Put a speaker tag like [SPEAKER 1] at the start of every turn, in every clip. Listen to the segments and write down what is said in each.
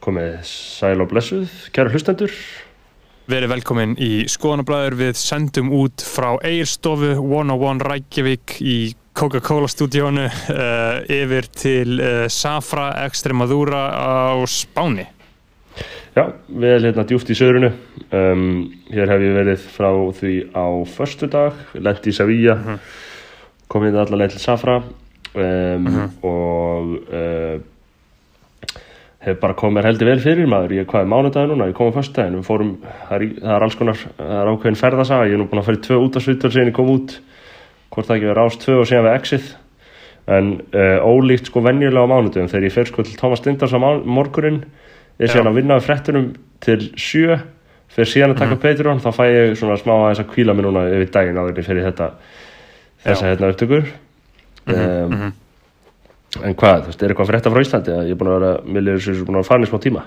[SPEAKER 1] komið sæl og blessuð, kæra hlustendur.
[SPEAKER 2] Verið velkomin í Skoðanabræður við sendum út frá Eirstofu 101 Reykjavík í Coca-Cola stúdíónu uh, yfir til uh, Safra Extremadura á Spáni.
[SPEAKER 1] Já, við erum hérna djúft í söðrunu. Um, hér hef ég verið frá því á förstu dag, lendi í Sevilla, uh -huh. komið hérna allar leið til Safra um, -huh. og uh, hef bara komið mér heldur vel fyrir maður. Ég hvaði mánudagi núna, ég kom á förstu daginn, við fórum, það er, það er alls konar, það er ákveðin ferðasaga, ég er nú búin að í tvö útastvítur sem ég kom út, hvort það ekki verið ást tvö og síðan við exit. En uh, ólíkt sko venjulega á mánudagum þegar ég fer sko til Thomas Lindars á morgunin er síðan að vinna á frettunum til sjö fyrir síðan að taka mm. Patreon þá fæ ég svona smá aðeins að kvíla mér núna yfir daginn áður en hvað, þú veist, er eitthvað fretta frá Íslandi? Að ég er búin að vera, millir þessu búin að fara í smá tíma.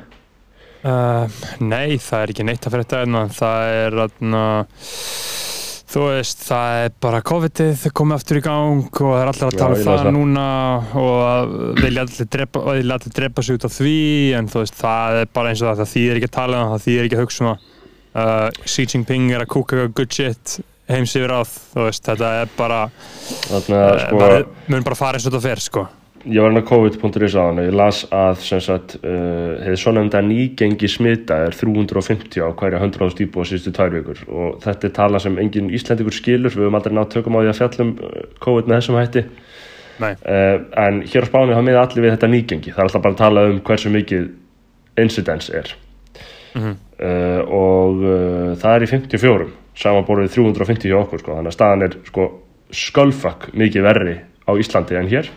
[SPEAKER 2] Uh, Nei, það er ekki neitt að fretta en það er að Þú veist, það er bara COVID-ið komið aftur í gang og það er allir að tala um það núna og vilja allir drepa, allir drepa sig út af því en þú veist, það er bara eins og það það þýðir ekki að tala um það, það þýðir ekki að hugsa um það. Uh, Xi Jinping er að kúka good shit heims yfir áð, þú veist, þetta er bara
[SPEAKER 1] Þannig að
[SPEAKER 2] uh,
[SPEAKER 1] sko
[SPEAKER 2] Mörgum bara fara eins og þetta fer, sko
[SPEAKER 1] Ég var hérna COVID.is á hann og ég las að uh, hefði um þetta nýgengi smita er 350 á hverja 100.000 íbúa síðustu tvær vikur. Og þetta er tala sem engin íslendikur skilur, við höfum aldrei nátt tökum á því að fjallum COVID með þessum hætti.
[SPEAKER 2] Uh,
[SPEAKER 1] en hér á Spáni hafa miða allir við þetta nýgengi, það er alltaf bara að tala um hversu mikið incidence er.
[SPEAKER 2] Mm -hmm.
[SPEAKER 1] uh, og það er í 54 samanborðið 350 hjá okkur sko, þannig að staðan er sko skölfak mikið verri á Íslandi en hér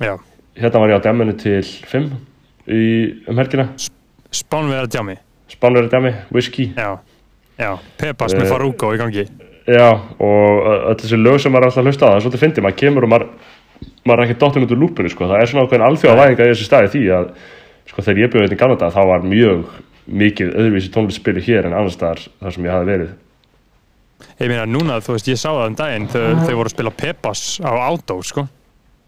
[SPEAKER 2] Já.
[SPEAKER 1] Hérna var ég á dæminu til 5 í, um helgina.
[SPEAKER 2] Spánverðar djami
[SPEAKER 1] Spánverðar djami, whisky.
[SPEAKER 2] Já, já. Pepas uh, með Faruko í gangi.
[SPEAKER 1] Já, og öll þessi lög sem maður alltaf hlusta á það er svolítið fyndið, maður kemur og maður maður er ekki dottin út úr lúpinu, sko. Það er svona ákveðin alþjóða væðinga í þessu staði því að sko þegar ég byrjuði í Kanada þá var mjög mikið öðruvísi tónlistspili hér en annars þar, þar sem ég hafi verið.
[SPEAKER 2] Ég meina núna, þú veist, ég sá það um daginn þau, þau voru að spila Pepas á Átó, sko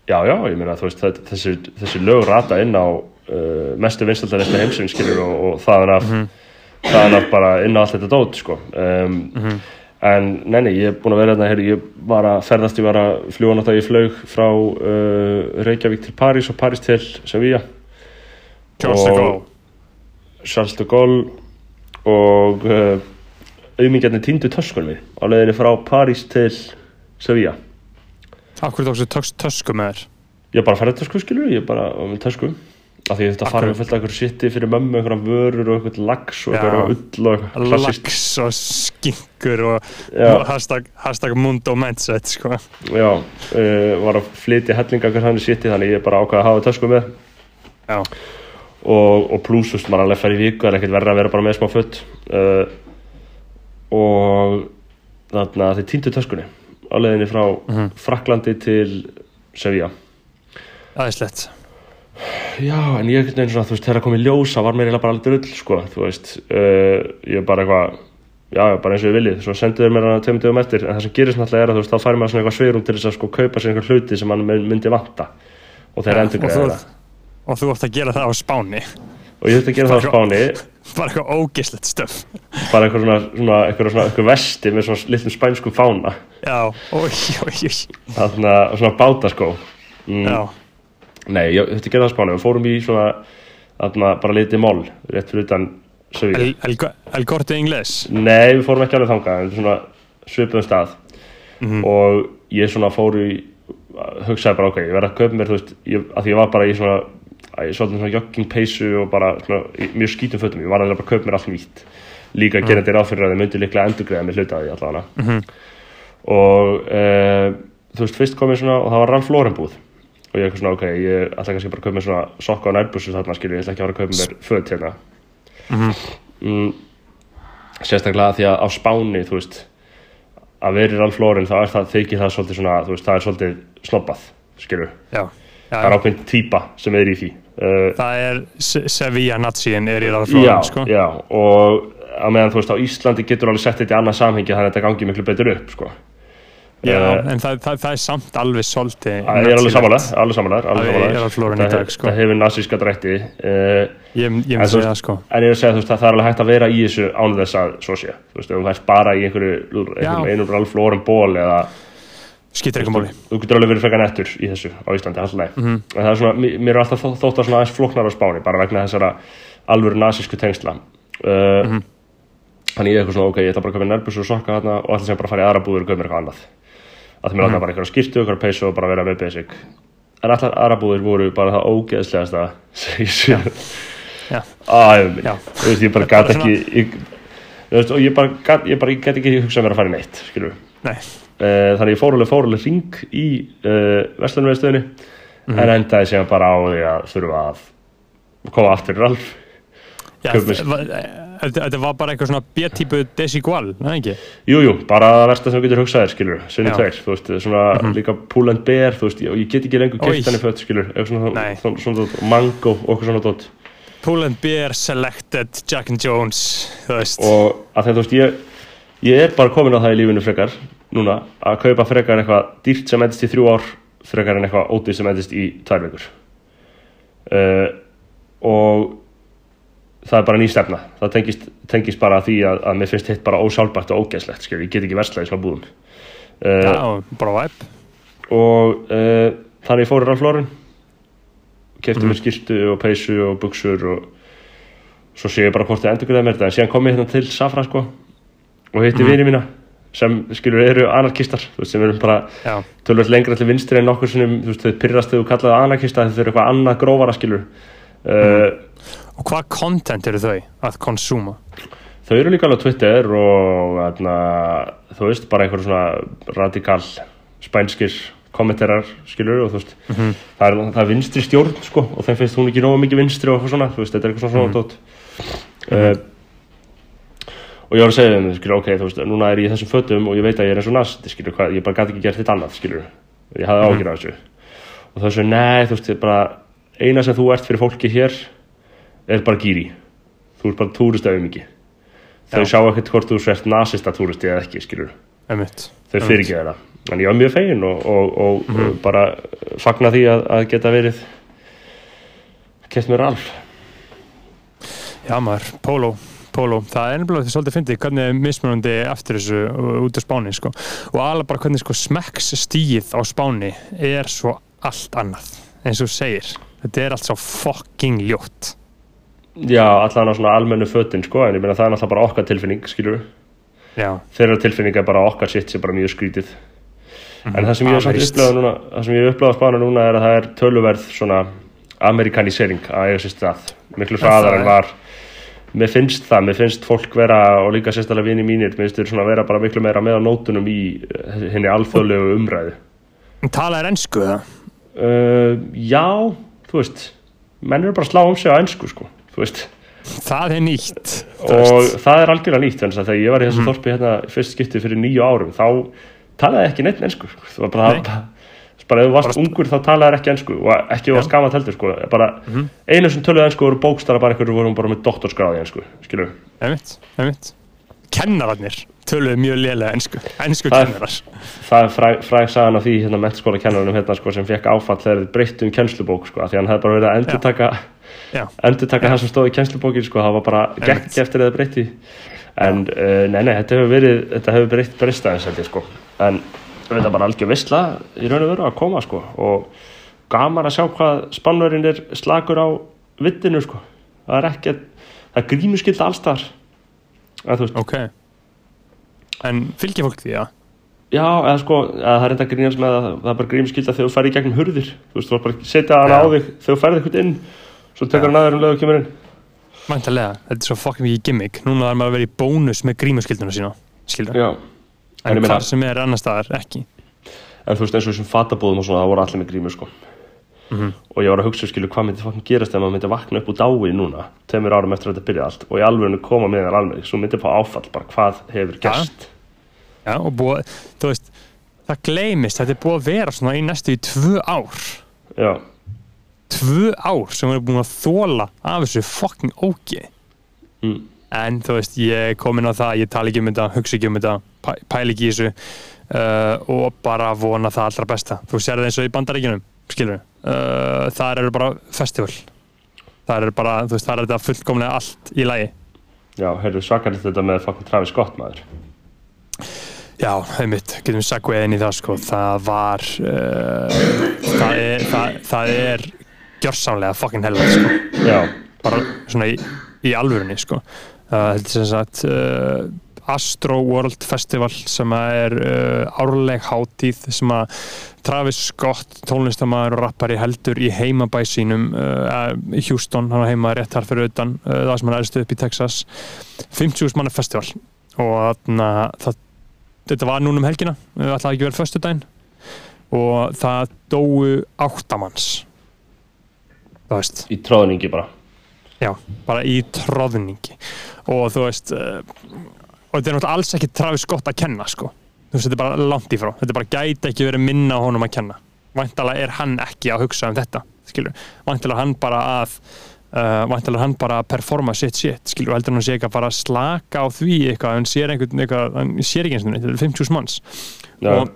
[SPEAKER 1] Já, já, ég meina þú veist þessi, þessi lög rata inn á uh, mestu vinstaldarismi heimsins skilur og, og þaðan af, mm -hmm. af bara inn á allt þetta dót sko um,
[SPEAKER 2] mm -hmm.
[SPEAKER 1] en neini, ég er búin að vera hérna hér, ég var að ferðast, ég var að fljúa náttúrulega í flög frá uh, Reykjavík til París og París til Sevilla
[SPEAKER 2] Charles de Gaulle
[SPEAKER 1] Charles de Gaulle og uh, auðmingjarnir týndu töskunni á leðinni frá París til Sevilla
[SPEAKER 2] Akkur tókstu tökst tösku með þér?
[SPEAKER 1] Ég bara færði tösku skilur, ég bara með tösku. Af því ég þurfti að fara með fullt af eitthvað sitti fyrir mömmu, eitthvað vörur og eitthvað lags og eitthvað ull og
[SPEAKER 2] klassist Lags og skingur og, og hashtag, hashtag mundo mindset sko.
[SPEAKER 1] Já, uh, var að flytja hellinga eitthvað hann í sitti þannig ég bara ákvaði að hafa tösku með.
[SPEAKER 2] Já.
[SPEAKER 1] Og, og veist, maður alveg fær í viku er ekkert verið að vera bara með smá futt uh, og þannig að þið týndu töskunni á leðinni frá
[SPEAKER 2] mm -hmm.
[SPEAKER 1] Fraklandi til Sevilla.
[SPEAKER 2] Æðislegt.
[SPEAKER 1] Já, en ég ekkert eins og að þú veist þegar það komið ljósa var mér eiginlega bara alveg drull sko, þú veist. Uh, ég er bara eitthvað já, bara eins og ég viljið, svo senduður mér hana tveimur dögum eftir, en það sem gerist náttúrulega er að þú veist þá fær maður svona eitthvað sveirum til þess að sko kaupa sér einhver hluti sem mann myndi vanta. Og þeir ja, endur greiða það.
[SPEAKER 2] Og þú vart að gera það á spáni.
[SPEAKER 1] Og ég þurfti að gera það á spáni
[SPEAKER 2] bara eitthvað ógislegt stöf
[SPEAKER 1] bara eitthvað svona, svona, eitthvað svona eitthvað vesti með svona litlum spænskum fána.
[SPEAKER 2] Já, oi, oi, oi
[SPEAKER 1] þannig að svona bátaskó.
[SPEAKER 2] Mm. já.
[SPEAKER 1] Nei, ég þurfti að gera það á spáni. Við fórum í svona, þarna bara litið mól rétt fyrir utan sögja
[SPEAKER 2] El, el, el Inglés?
[SPEAKER 1] Nei, við fórum ekki alveg þanga en svona svipuðum stað.
[SPEAKER 2] Mm -hmm.
[SPEAKER 1] og ég svona fór í hugsaði bara ok, ég verði að köpa mér þú veist, ég, að ég var bara í svona ég svolítið svona joggingpeysu og bara svona, mjög skítum fötum, ég var alveg bara að kaupa mér allt nýtt. Líka mm. gerandi ráð fyrir að þið myndi líklega endurgreða með hlutaði allavega.
[SPEAKER 2] Mm -hmm.
[SPEAKER 1] og e, þú veist, fyrst kom ég svona og það var Ralph Lauren búð. Og ég eitthvað svona, ok, ég ætla kannski bara að kaupa mér svona sokka og nærbússu þarna, skilju, ég ætla ekki að fara að kaupa mér föt hérna.
[SPEAKER 2] Mm -hmm.
[SPEAKER 1] mm, sérstaklega því að á spáni, þú veist að veri Ralph Lauren, þá er það þykir það svolítið svona, þú veist, það er svolítið snobbað, skilju það er ákveðin týpa sem er í því
[SPEAKER 2] uh, það er Sevilla Naziin er í ráðflóðum sko?
[SPEAKER 1] já, og að meðan þú veist á Íslandi getur alveg sett þetta í annað samhengi þannig að þetta gangi miklu betur upp sko.
[SPEAKER 2] Já,
[SPEAKER 1] Eh,
[SPEAKER 2] en það, það, það er samt alveg svolítið
[SPEAKER 1] ég er alveg samanlega, alveg samanlega
[SPEAKER 2] Það er á flórunni í dag, sko.
[SPEAKER 1] það hefur nazíska drætti uh,
[SPEAKER 2] Ég, myndi segja það sko
[SPEAKER 1] en ég að segja þú veist að það er alveg hægt að vera í þessu án þess að svo sé, þú veist, ef þú fæst bara í einhverju, einhverjum
[SPEAKER 2] Skýtir ekki máli.
[SPEAKER 1] Þú getur alveg verið frekar nettur í þessu á Íslandi alltaf það er svona mér er alltaf þó- þótt að aðeins flóknar á spáni bara vegna þessara alvöru nazísku tengsla. Uh,
[SPEAKER 2] Mhm.
[SPEAKER 1] þannig ég er eitthvað svona, ok, ég ætla bara að köpa nærbúsur og sokka þarna og ætla sem bara að fara í aðra búður og köpa mér eitthvað annað. Að það mér mm bara einhverja skýrtu, einhverja peysu og bara vera með basic. En allar aðra búður voru bara það ógeðslegasta ég
[SPEAKER 2] Já.
[SPEAKER 1] aðeins minn
[SPEAKER 2] Já.
[SPEAKER 1] þú veist, ég bara gat ekki ég, veist, og ég bara gat, ég bara, ég gat ekki hugsað mér að fara í neitt skilur
[SPEAKER 2] Nei,
[SPEAKER 1] þannig ég fór alveg, fór alveg ring í uh, Vestlunveðstöðinu
[SPEAKER 2] Mhm.
[SPEAKER 1] en endaði síðan bara á því að þurfa að koma aftur í Ralf.
[SPEAKER 2] Þetta var bara eitthvað svona B-típu desigual, neða ekki?
[SPEAKER 1] Jú, jú, bara það versta sem þú getur hugsaðir, skilur, sinni tveir, þú veist, svona líka pull and bear, þú veist, ég get ekki lengur keitt henni fött, skilur, eitthvað svona, svona, svona, mango eitthvað svona dót.
[SPEAKER 2] Pull and Bear Selected Jack and Jones þú veist.
[SPEAKER 1] Og að þetta, þú veist, ég, ég er bara komin á það í lífinu frekar, núna, að kaupa frekar eitthvað dýrt sem endist í þrjú ár, frekar en eitthvað ódýrt sem endist í tvær vikur. Uh, og það er bara ný stefna, það tengist, tengist bara því að, að mér finnst hitt bara ósálbært og ógeðslegt, skilur, ég get ekki verslað í svona búðum. Uh,
[SPEAKER 2] Já, bara væp.
[SPEAKER 1] og uh, þannig ég fór í Ralph Lauren. Kefti mér skýrtu og peysu og buksur og svo sé ég bara hvort þið endur greið mér þetta. En síðan kom ég hérna til Safra sko og hitti mm. vini mína sem skilur eru anarkistar. Veist sem eru bara tölvöld lengra til vinstri en þú veist þau pyrrast þegar þú kallaði anarkista þau eru eitthvað annað grófara skilur uh,
[SPEAKER 2] og hvað content eru þau að konsúma?
[SPEAKER 1] þau eru líka alveg Twitter og atna, þú veist bara einhver svona radikal spænskir kommenterar skilur og þú veist
[SPEAKER 2] Mhm.
[SPEAKER 1] það, er, það er vinstri stjórn sko og þeim finnst hún ekki nógu mikið vinstri og svona þú veist þetta er eitthvað svona svona tótt uh, og ég var að segja þeim skilur ok þú veist núna er ég í þessum fötum og ég veit að ég er eins og nasti skilur hvað ég bara gæti ekki gert þetta annað skilur ég hafði ágjur af þessu. Og það er svo nei þú veist bara eina sem þú ert fyrir fólki hér er bara gýri þú ert bara túrist af mikið þau
[SPEAKER 2] Já.
[SPEAKER 1] sjá ekkert hvort þú sért nasista túristi eða ekki skilur
[SPEAKER 2] Einmitt.
[SPEAKER 1] þau fyrir ekki þeirra en ég var mjög fegin og, og, og
[SPEAKER 2] Mhm.
[SPEAKER 1] bara fagna því að, að geta verið keft mér alf
[SPEAKER 2] Já maður, Polo Polo, það er nefnilega svolítið fyndið hvernig er mismunandi eftir þessu uh, út á Spáni sko. og alveg bara hvernig sko, smekks stíð á Spáni er svo allt annað eins og segir. Þetta er allt svo fucking ljótt.
[SPEAKER 1] Já, allan á svona almennu fötin sko, en ég meina það er náttúrulega bara okkar tilfinning skilur,
[SPEAKER 2] Já,
[SPEAKER 1] þeirra tilfinning er bara okkar sitt sem bara mjög skrítið. En það sem ég hef samt
[SPEAKER 2] Amerískt.
[SPEAKER 1] upplifað núna það sem ég hef upplifað á spánu núna er að það er töluverð svona amerikanisering að eiga sér stað. Miklu
[SPEAKER 2] það
[SPEAKER 1] hraðar en var mér finnst það, mér finnst fólk vera og líka sérstaklega vini mínir, mér finnst svona vera bara miklu meira með á nótunum í eh, henni alþjóðlegu umræðu
[SPEAKER 2] Tala er ennsku það
[SPEAKER 1] uh, já, þú veist menn eru bara að slá um sig á ennsku sko, þú veist
[SPEAKER 2] Það er nýtt
[SPEAKER 1] og
[SPEAKER 2] veist.
[SPEAKER 1] það er algjörlega nýtt að þegar ég var í þessu
[SPEAKER 2] Mhm.
[SPEAKER 1] þorpi hérna fyrst skipti fyrir nýju árum þá talaði ekki neitt ennsku þú var bara,
[SPEAKER 2] Nei.
[SPEAKER 1] Bara, ef þú varst ungur þá talaði ekki ennsku og ekki ef þú varst gamalt heldur sko, bara
[SPEAKER 2] Mhm.
[SPEAKER 1] einu sem töluði ennsku voru bókstara bara einhverju voru bara með doktorsgráði ennsku
[SPEAKER 2] einmitt Kennararnir töluðu mjög lélega ennsku Ennsku kennarar.
[SPEAKER 1] það er fræg, fræg sagan af því hérna mentaskóla kennarinn hérna sko sem fekk áfall þegar þið breyttu um kennslubók sko því hann hefði bara verið að endurtaka
[SPEAKER 2] Já,
[SPEAKER 1] endurtaka það sem stóð í kennslubókin sko það var bara gekk eftir að það breyti en uh, nei nei þetta hefur verið þetta hefur breytt breyst aðeins held ég sko. En þetta bara algjör vissla í raun og veru að koma sko. Og gaman að sjá hvað spannverðin er slagur á vittinu sko. Það er ekki það er grímuskylda allstar
[SPEAKER 2] ok. En fylgir fólk því, já?
[SPEAKER 1] Já, eða sko, eða það er enda grínast með að það er bara grímskylda þegar þú ferð í gegnum hurðir. Þú veist, þú var bara að setja hana
[SPEAKER 2] Já.
[SPEAKER 1] á þig þú ferð eitthvað inn. Svo tekur hann aður um leið og kemur inn.
[SPEAKER 2] Mæntalega, þetta er svo fucking mikið gimmick. Núna er maður að vera í bónus með grímuskilduna sína Skilur
[SPEAKER 1] Já, en
[SPEAKER 2] En hvað sem er annar staðar, ekki.
[SPEAKER 1] En þú veist eins og þessum fatabóðum og svona, það voru allir með grímur sko.
[SPEAKER 2] Mhm.
[SPEAKER 1] og ég var að hugsa, skilu, hvað myndi fokkin gerast ef maður myndi vakna upp úr dái núna tveimur árum eftir að þetta byrjaði allt og í alveg koma með þér alveg, svo myndi fá áfall bara hvað hefur gerst.
[SPEAKER 2] Já, og búið, þú veist Það gleymist, þetta er búið að vera svona í næstu í tvö ár.
[SPEAKER 1] Já,
[SPEAKER 2] Tvö ár sem við erum búin að þóla af þessu fucking ógi
[SPEAKER 1] mm.
[SPEAKER 2] En þú veist, ég er komin á það, ég tala ekki um þetta, hugsa ekki um þetta, pæ, pæla ekki í þessu uh, og bara vona það allra besta. Þú sér það eins og í bandaríkinum skilur uh, það eru bara festival. Það eru bara, þú veist, það er þetta fullkomlega allt í lagi.
[SPEAKER 1] Já, heyrðu svakalegt þetta með fucking Travis Scott maður.
[SPEAKER 2] Já, einmitt, getum við segveið inn í það sko, það var uh, það er það, það er gjörsamlega fucking helveg sko.
[SPEAKER 1] Já,
[SPEAKER 2] bara svona í, í alvörunni sko. Uh, þetta er sem sagt uh, Astro World Festival sem að er uh, árleg hátíð sem að Travis Scott tónlistamæður og rappari heldur í heimabæ sínum uh, í Houston, hann var heima rétt þar fyrir utan uh, það sem hann erstu upp í Texas. 50 manna festival og þarna það þetta var núna um helgina, það ætlaði ekki verið förstu daginn og það dóu áttamanns það veist.
[SPEAKER 1] Í tróðningi bara.
[SPEAKER 2] Já, bara í tróðningi og þú veist uh, þetta er náttúrulega alls ekki Travis Scott að kenna sko, þú veist, þetta er bara langt í frá. Þetta er bara gæti ekki verið minna á honum að kenna. Væntalega er hann ekki að hugsa um þetta er hann bara að uh, væntalega er hann bara að performa sitt shit, skilur, heldur hann sé ekki að fara að slaka á því eitthvað, hann sér einhvern eitthvað, hann sér ekki eins og þetta er 50 manns.
[SPEAKER 1] Já,
[SPEAKER 2] og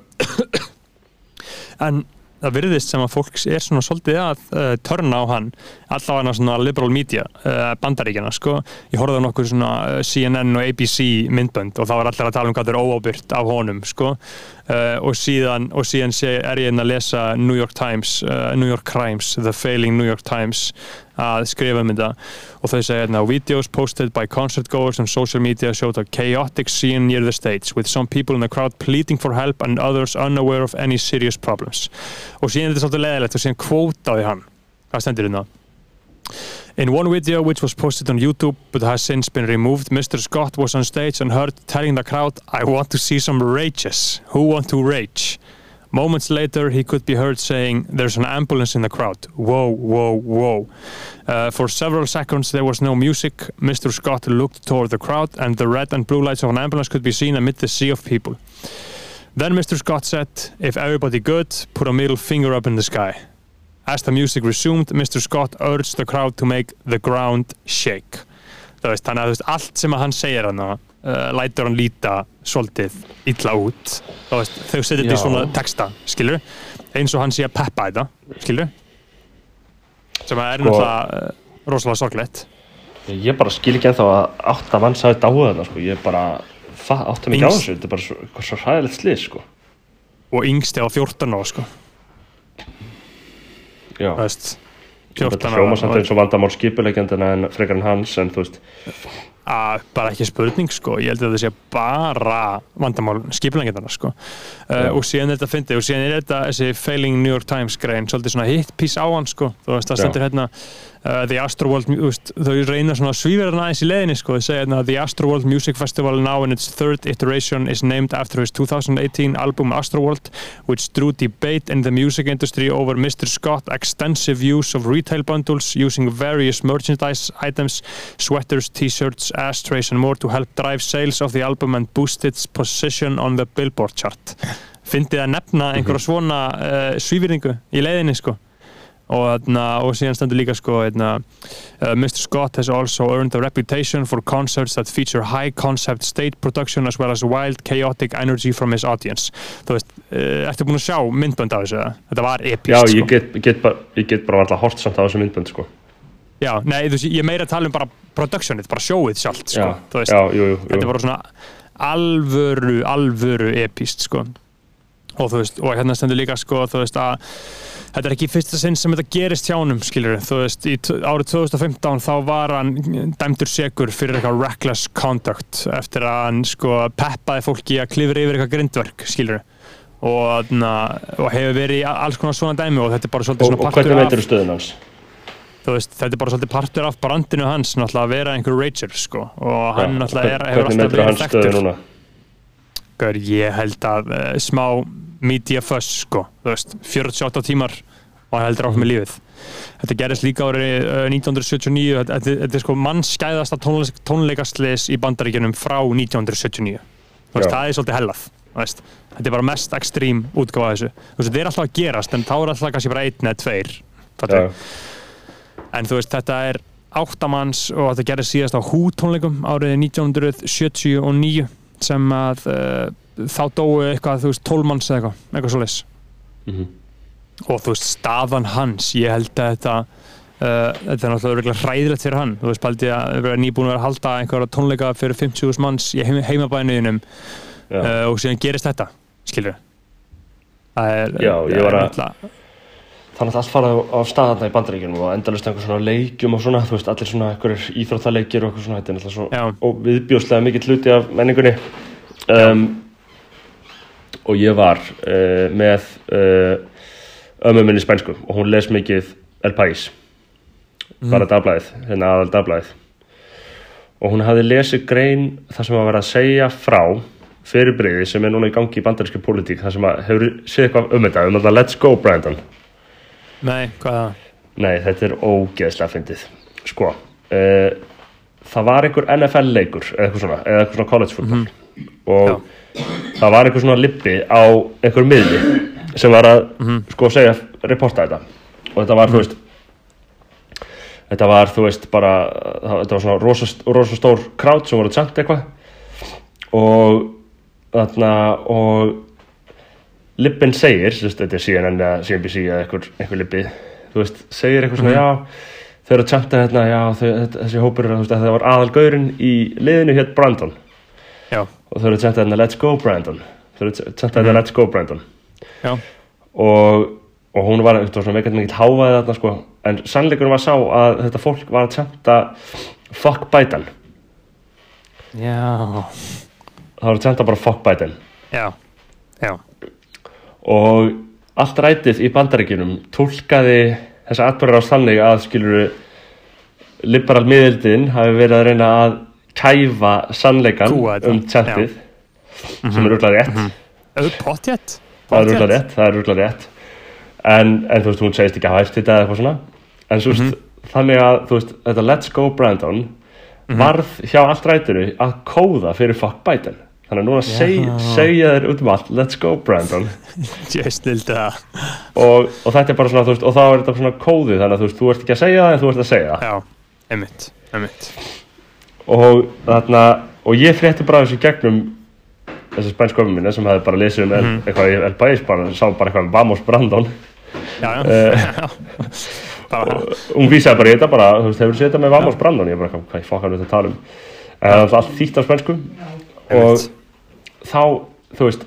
[SPEAKER 2] en það virðist sem að fólk er svona svolítið að uh, törna á hann allavega svona liberal media uh, bandaríkjana sko, ég horfði á nokkur svona uh, CNN og ABC myndbönd og þá er allir að tala um hvað það er óábyrt af honum sko. Uh, og síðan, og síðan sé, er ég inn að lesa New York Times, uh, New York Crimes The Failing New York Times að skrifa um þetta og þau segja hérna videos posted by concert goers on social media showed a chaotic scene near the stage with some people in the crowd pleading for help and others unaware of any serious problems og síðan er þetta svolítið leðilegt og síðan kvótaði hann hvað stendur hérna In one video which was posted on YouTube but has since been removed, Mr. Scott was on stage and heard telling the crowd, I want to see some rages. Who want to rage? Moments later, he could be heard saying, There's an ambulance in the crowd. Whoa, whoa, whoa. Uh, for several seconds, there was no music. Mr. Scott looked toward the crowd, and the red and blue lights of an ambulance could be seen amid the sea of people. Then Mr. Scott said, If everybody good, put a middle finger up in the sky. As the music resumed, Mr. Scott urged the crowd to make the ground shake. Veist, þannig að veist, allt sem að hann segir hann uh, lætur hann líta svolítið illa út. Veist, þau setja þetta í svona texta, skilur? Eins og hann sé að peppa þetta, skilur? Sem að er
[SPEAKER 1] Sko-
[SPEAKER 2] náttúrulega uh, rosalega sorglegt.
[SPEAKER 1] ég bara skil ekki ennþá að átta manns hafi dáið þetta sko, ég bara fa- átta mig á
[SPEAKER 2] Yngst-
[SPEAKER 1] þessu, þetta er bara svo, svo hræðilegt slið sko
[SPEAKER 2] Og yngsti á 14 ára, sko.
[SPEAKER 1] Já,
[SPEAKER 2] veist,
[SPEAKER 1] þetta
[SPEAKER 2] 14
[SPEAKER 1] hljóma samt eins og vandamál skipuleikjandina en frekar en hans en þú veist,
[SPEAKER 2] að bara ekki spurning sko, ég held að það sé bara vandamál skipulengjandana sko. Uh, og síðan er þetta fyndið og síðan er þetta þessi failing New York Times grein svolítið svona hit piece á hann sko. Þú veist það stendur hérna uh, The Astroworld, þau reyna svona svíverðan aðeins í leiðinni sko, þau segja hérna The Astroworld Music Festival now in its third iteration is named after his 2018 album Astroworld which drew debate in the music industry over Mr. Scott extensive use of retail bundles using various merchandise items sweaters, t-shirts, ashtrays and more to help drive sales of the album and boost its position on the Billboard chart. Fyndið að nefna einhverja svona uh, svífyrningu í leiðinni sko og, og síðan stendur líka sko þarna, uh, Mr. Scott has also earned a reputation for concerts that feature high concept state production as well as wild chaotic energy from his audience. Þú veist, uh, ertu búin að sjá myndbönd af þessu þetta var epist
[SPEAKER 1] já,
[SPEAKER 2] sko.
[SPEAKER 1] ég get, get, bara, ég get bara alltaf hort samt á þessu myndbönd sko.
[SPEAKER 2] Já, nei, þú veist, ég meira að tala um bara productionið, bara showið sjálft sko,
[SPEAKER 1] Já, já, jú, jú,
[SPEAKER 2] þetta bara svona alvöru, alvöru epist sko og þú veist, og hérna stendur líka sko þú veist að þetta er ekki fyrsta sinn sem þetta gerist hjá honum skilur þú veist, í árið 2015 þá var hann dæmdur segur fyrir eitthvað reckless conduct eftir að hann sko peppaði fólki að klifra yfir eitthvað grindverk skilur og, og hefur verið í alls konar svona dæmi og þetta er bara svolítið
[SPEAKER 1] og,
[SPEAKER 2] svona
[SPEAKER 1] og
[SPEAKER 2] partur
[SPEAKER 1] hvernig
[SPEAKER 2] af
[SPEAKER 1] veitur stöðun hans?
[SPEAKER 2] Þú veist, þetta er bara svolítið partur af brandinu hans náttúrulega að vera einhver rager sko. Og hann
[SPEAKER 1] Já,
[SPEAKER 2] náttúrulega er, hefur
[SPEAKER 1] hvernig
[SPEAKER 2] alltaf verið Gaur, ég held að uh, smá media fuss sko, þú veist, 48 tímar og hann heldur áfram með lífið. Þetta gerist líka árið uh, 1979 þetta, þetta, þetta er sko mannskæðasta tónleik, tónleikaslis í bandaríkjunum frá 1979 þú veist, það er svolítið hellað veist, þetta er bara mest ekstrím útgáfa af þessu. Veist, þetta er alltaf að gerast en þá er alltaf kannski bara einn eða tveir En þú veist, þetta er áttamanns og þetta gerði síðast á Hú tónleikum árið 1979 sem að uh, þá dói eitthvað, þú veist, tólmanns eða eitthvað, eitthvað svo leys
[SPEAKER 1] Mhm.
[SPEAKER 2] og þú veist, staðan hans ég held að þetta uh, þetta er náttúrulega hræðilegt fyrir hann. Þú veist, paldi að vera nýbúin að vera að halda einhverja tónleika fyrir 50.000 manns í heim, heimabæðinuðinum uh, og síðan gerist þetta, skilur það er
[SPEAKER 1] Já, ég var að- Þannig að allt fara á, staðarna í bandaríkjunum og endalust einhver svona leikjum og svona, þú veist, allir svona einhverjir íþróttaleikir og eitthvað svona, þetta er náttúrulega svo viðbjóðslega mikill hluti af menningunni. Um, og ég var uh, með uh, ömmu minni spænsku og hún les mikið El País. Bara dagblæðið, hérna aðal dagblæðið og hún hafði lesið grein þar sem að vera að segja frá fyrirbreyði sem er núna í gangi í bandarískri pólitík þar sem að hefur séð eitthvað um þetta um þetta Let's Go Brandon.
[SPEAKER 2] Nei, hvað það?
[SPEAKER 1] Nei, þetta er ógeðslega fyndið. Sko, uh, það var einhver NFL leikur, eða eitthvað svona, eða eitthvað svona college football. Og það var einhver svona lippi á einhver miðli sem var að, sko, segja, reporta þetta. Og þetta var, þú veist, þetta var, þú veist, bara, það, þetta var svona rosa, rosa stór krát sem voru tjant eitthvað. Og þarna, og Lippin segir, þú veist, þetta er CNN eða CNBC eða einhver, einhver lippi þú veist, segir eitthvað svona, já þau eru að tjanta hérna, já, þau, þessi hópur þú veist, að það var aðalgaurinn í liðinu hér Brandon.
[SPEAKER 2] Já,
[SPEAKER 1] og þau eru að tjanta hérna, let's go Brandon. Þau eru að tjanta hérna, let's go Brandon.
[SPEAKER 2] Já,
[SPEAKER 1] og, og hún var, þetta var svona veikandi mikill hávaði þarna, sko, en sannleikurinn var sá að þetta fólk var að tjanta fuck Biden,
[SPEAKER 2] já,
[SPEAKER 1] það var að tjanta bara fuck Biden.
[SPEAKER 2] Já, já,
[SPEAKER 1] og allt rætið í bandaríkjunum tólkaði þessa atbyrður á þannig að skiluru liberal miðildin hafi verið að reyna að kæfa sannleikan
[SPEAKER 2] þetta,
[SPEAKER 1] um tjantið sem er rúglega rétt.
[SPEAKER 2] Auð pottjett
[SPEAKER 1] það er rétt, það er rúglega rétt. En, en þú veist, hún segist ekki að eftir þetta eða eitthvað svona. En þú veist, þannig að veist, þetta Let's Go Brandon varð hjá allt rætinu að kóða fyrir fuck Biden. Þannig að núna seg, segja þeir út um allt Let's Go Brandon. Og, og þetta er bara svona, veist, og þá er þetta svona kóði þannig að þú þú ert ekki að segja það en þú ert að segja það.
[SPEAKER 2] Já, einmitt, einmitt
[SPEAKER 1] og þarna, og ég frétti bara þessu gegnum þessi spænsköfum minna sem hefði bara lesið um mm eitthvað í El País bara, sá bara eitthvað um Vamos Brandon.
[SPEAKER 2] Já, já,
[SPEAKER 1] Eh.
[SPEAKER 2] já. Bara,
[SPEAKER 1] hún vísaði bara í þetta bara, þú veist, hefur séð þetta með Vamos Brandon? Ég bara, eitthvað, hvað ég fokk hann þetta að tala um? En það var allt þýtt á spænsku. Og þá, þú veist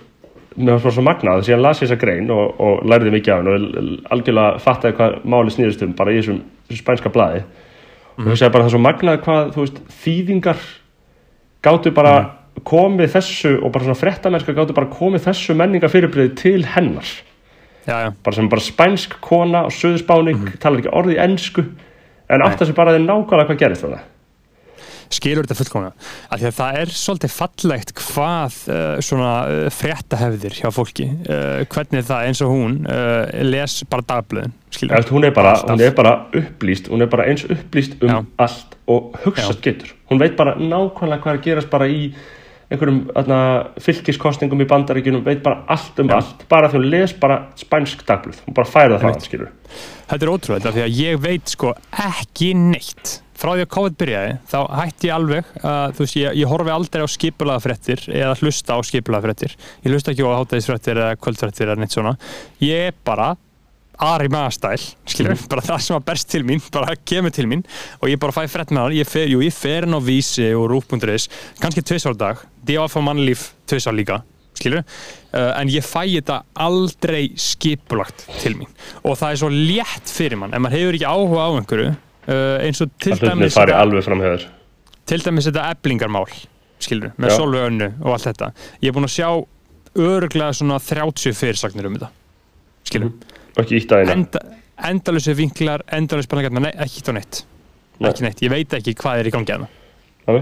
[SPEAKER 1] mér var bara svo magnað, síðan las ég þessa grein og, og lærði mikið af henn og algjörlega fattaði hvað máli snýðist um bara í þessum, þessum spænska blaði og þú segir bara það er svo magnað hvað, þú veist, þýðingar gátu bara komið þessu og bara svona fréttamennska gátu bara komið þessu menninga fyrirbreyði til hennar.
[SPEAKER 2] Já, já,
[SPEAKER 1] bara sem bara spænsk kona og söðuspáning talar ekki orði í ensku en átt að sér bara að þið nákvæmlega hvað gerist það
[SPEAKER 2] skilur þetta fullkomna af því að það er svolítið fallegt hvað uh, svona uh, fréttahefðir hjá fólki, uh, hvernig það eins og hún les bara dagblöðin skilur,
[SPEAKER 1] Eftir, hún, er bara, hún er bara upplýst hún er bara eins upplýst um
[SPEAKER 2] Já.
[SPEAKER 1] allt og hugsast getur. Hún veit bara nákvæmlega hvað er að gerast bara í einhverjum atna, fylkiskostningum í bandaríkjunum veit bara allt um
[SPEAKER 2] Já.
[SPEAKER 1] allt. Bara því hún les bara spænsk dagblöð. Hún bara færa það það skilur
[SPEAKER 2] þetta er ótrúlega því að ég veit sko ekki neitt frá því að COVID byrjaði þá hætti ég alveg að þú veist ég, ég horfi aldrei á skipulaða fréttir eða hlusta á skipulaða fréttir ég hlusta ekki á hátæðisfréttir eða kvöldfréttir eða neitt svona. Ég er bara Ari Magastæl, skilur, bara það sem að berst til mín, bara kemur til mín og ég bara fæ frétt með hann, ég fer, jú, ég fer inn á vísi og rúf.is, kannski tvisar á dag. D.A.F. mannlíf tvisar líka skilur, uh, en ég fæ þetta aldrei skipulagt til mín. Og það er svo létt fyrir mann ef maður hefur ekki áhuga á einhverju uh, eins og til dæmis þetta- til dæmis þetta eblingarmál skilur, með
[SPEAKER 1] Já.
[SPEAKER 2] Solveig Önnu og allt þetta. Ég er búin að sjá örglega svona 30 fyrirsagnir um þetta skilur,
[SPEAKER 1] eina
[SPEAKER 2] Enda, endalusi vinklar, endalusi spenningjarnar, nei, ekki þá neitt. Neitt, ég veit ekki hvað er í gangi að
[SPEAKER 1] Nei.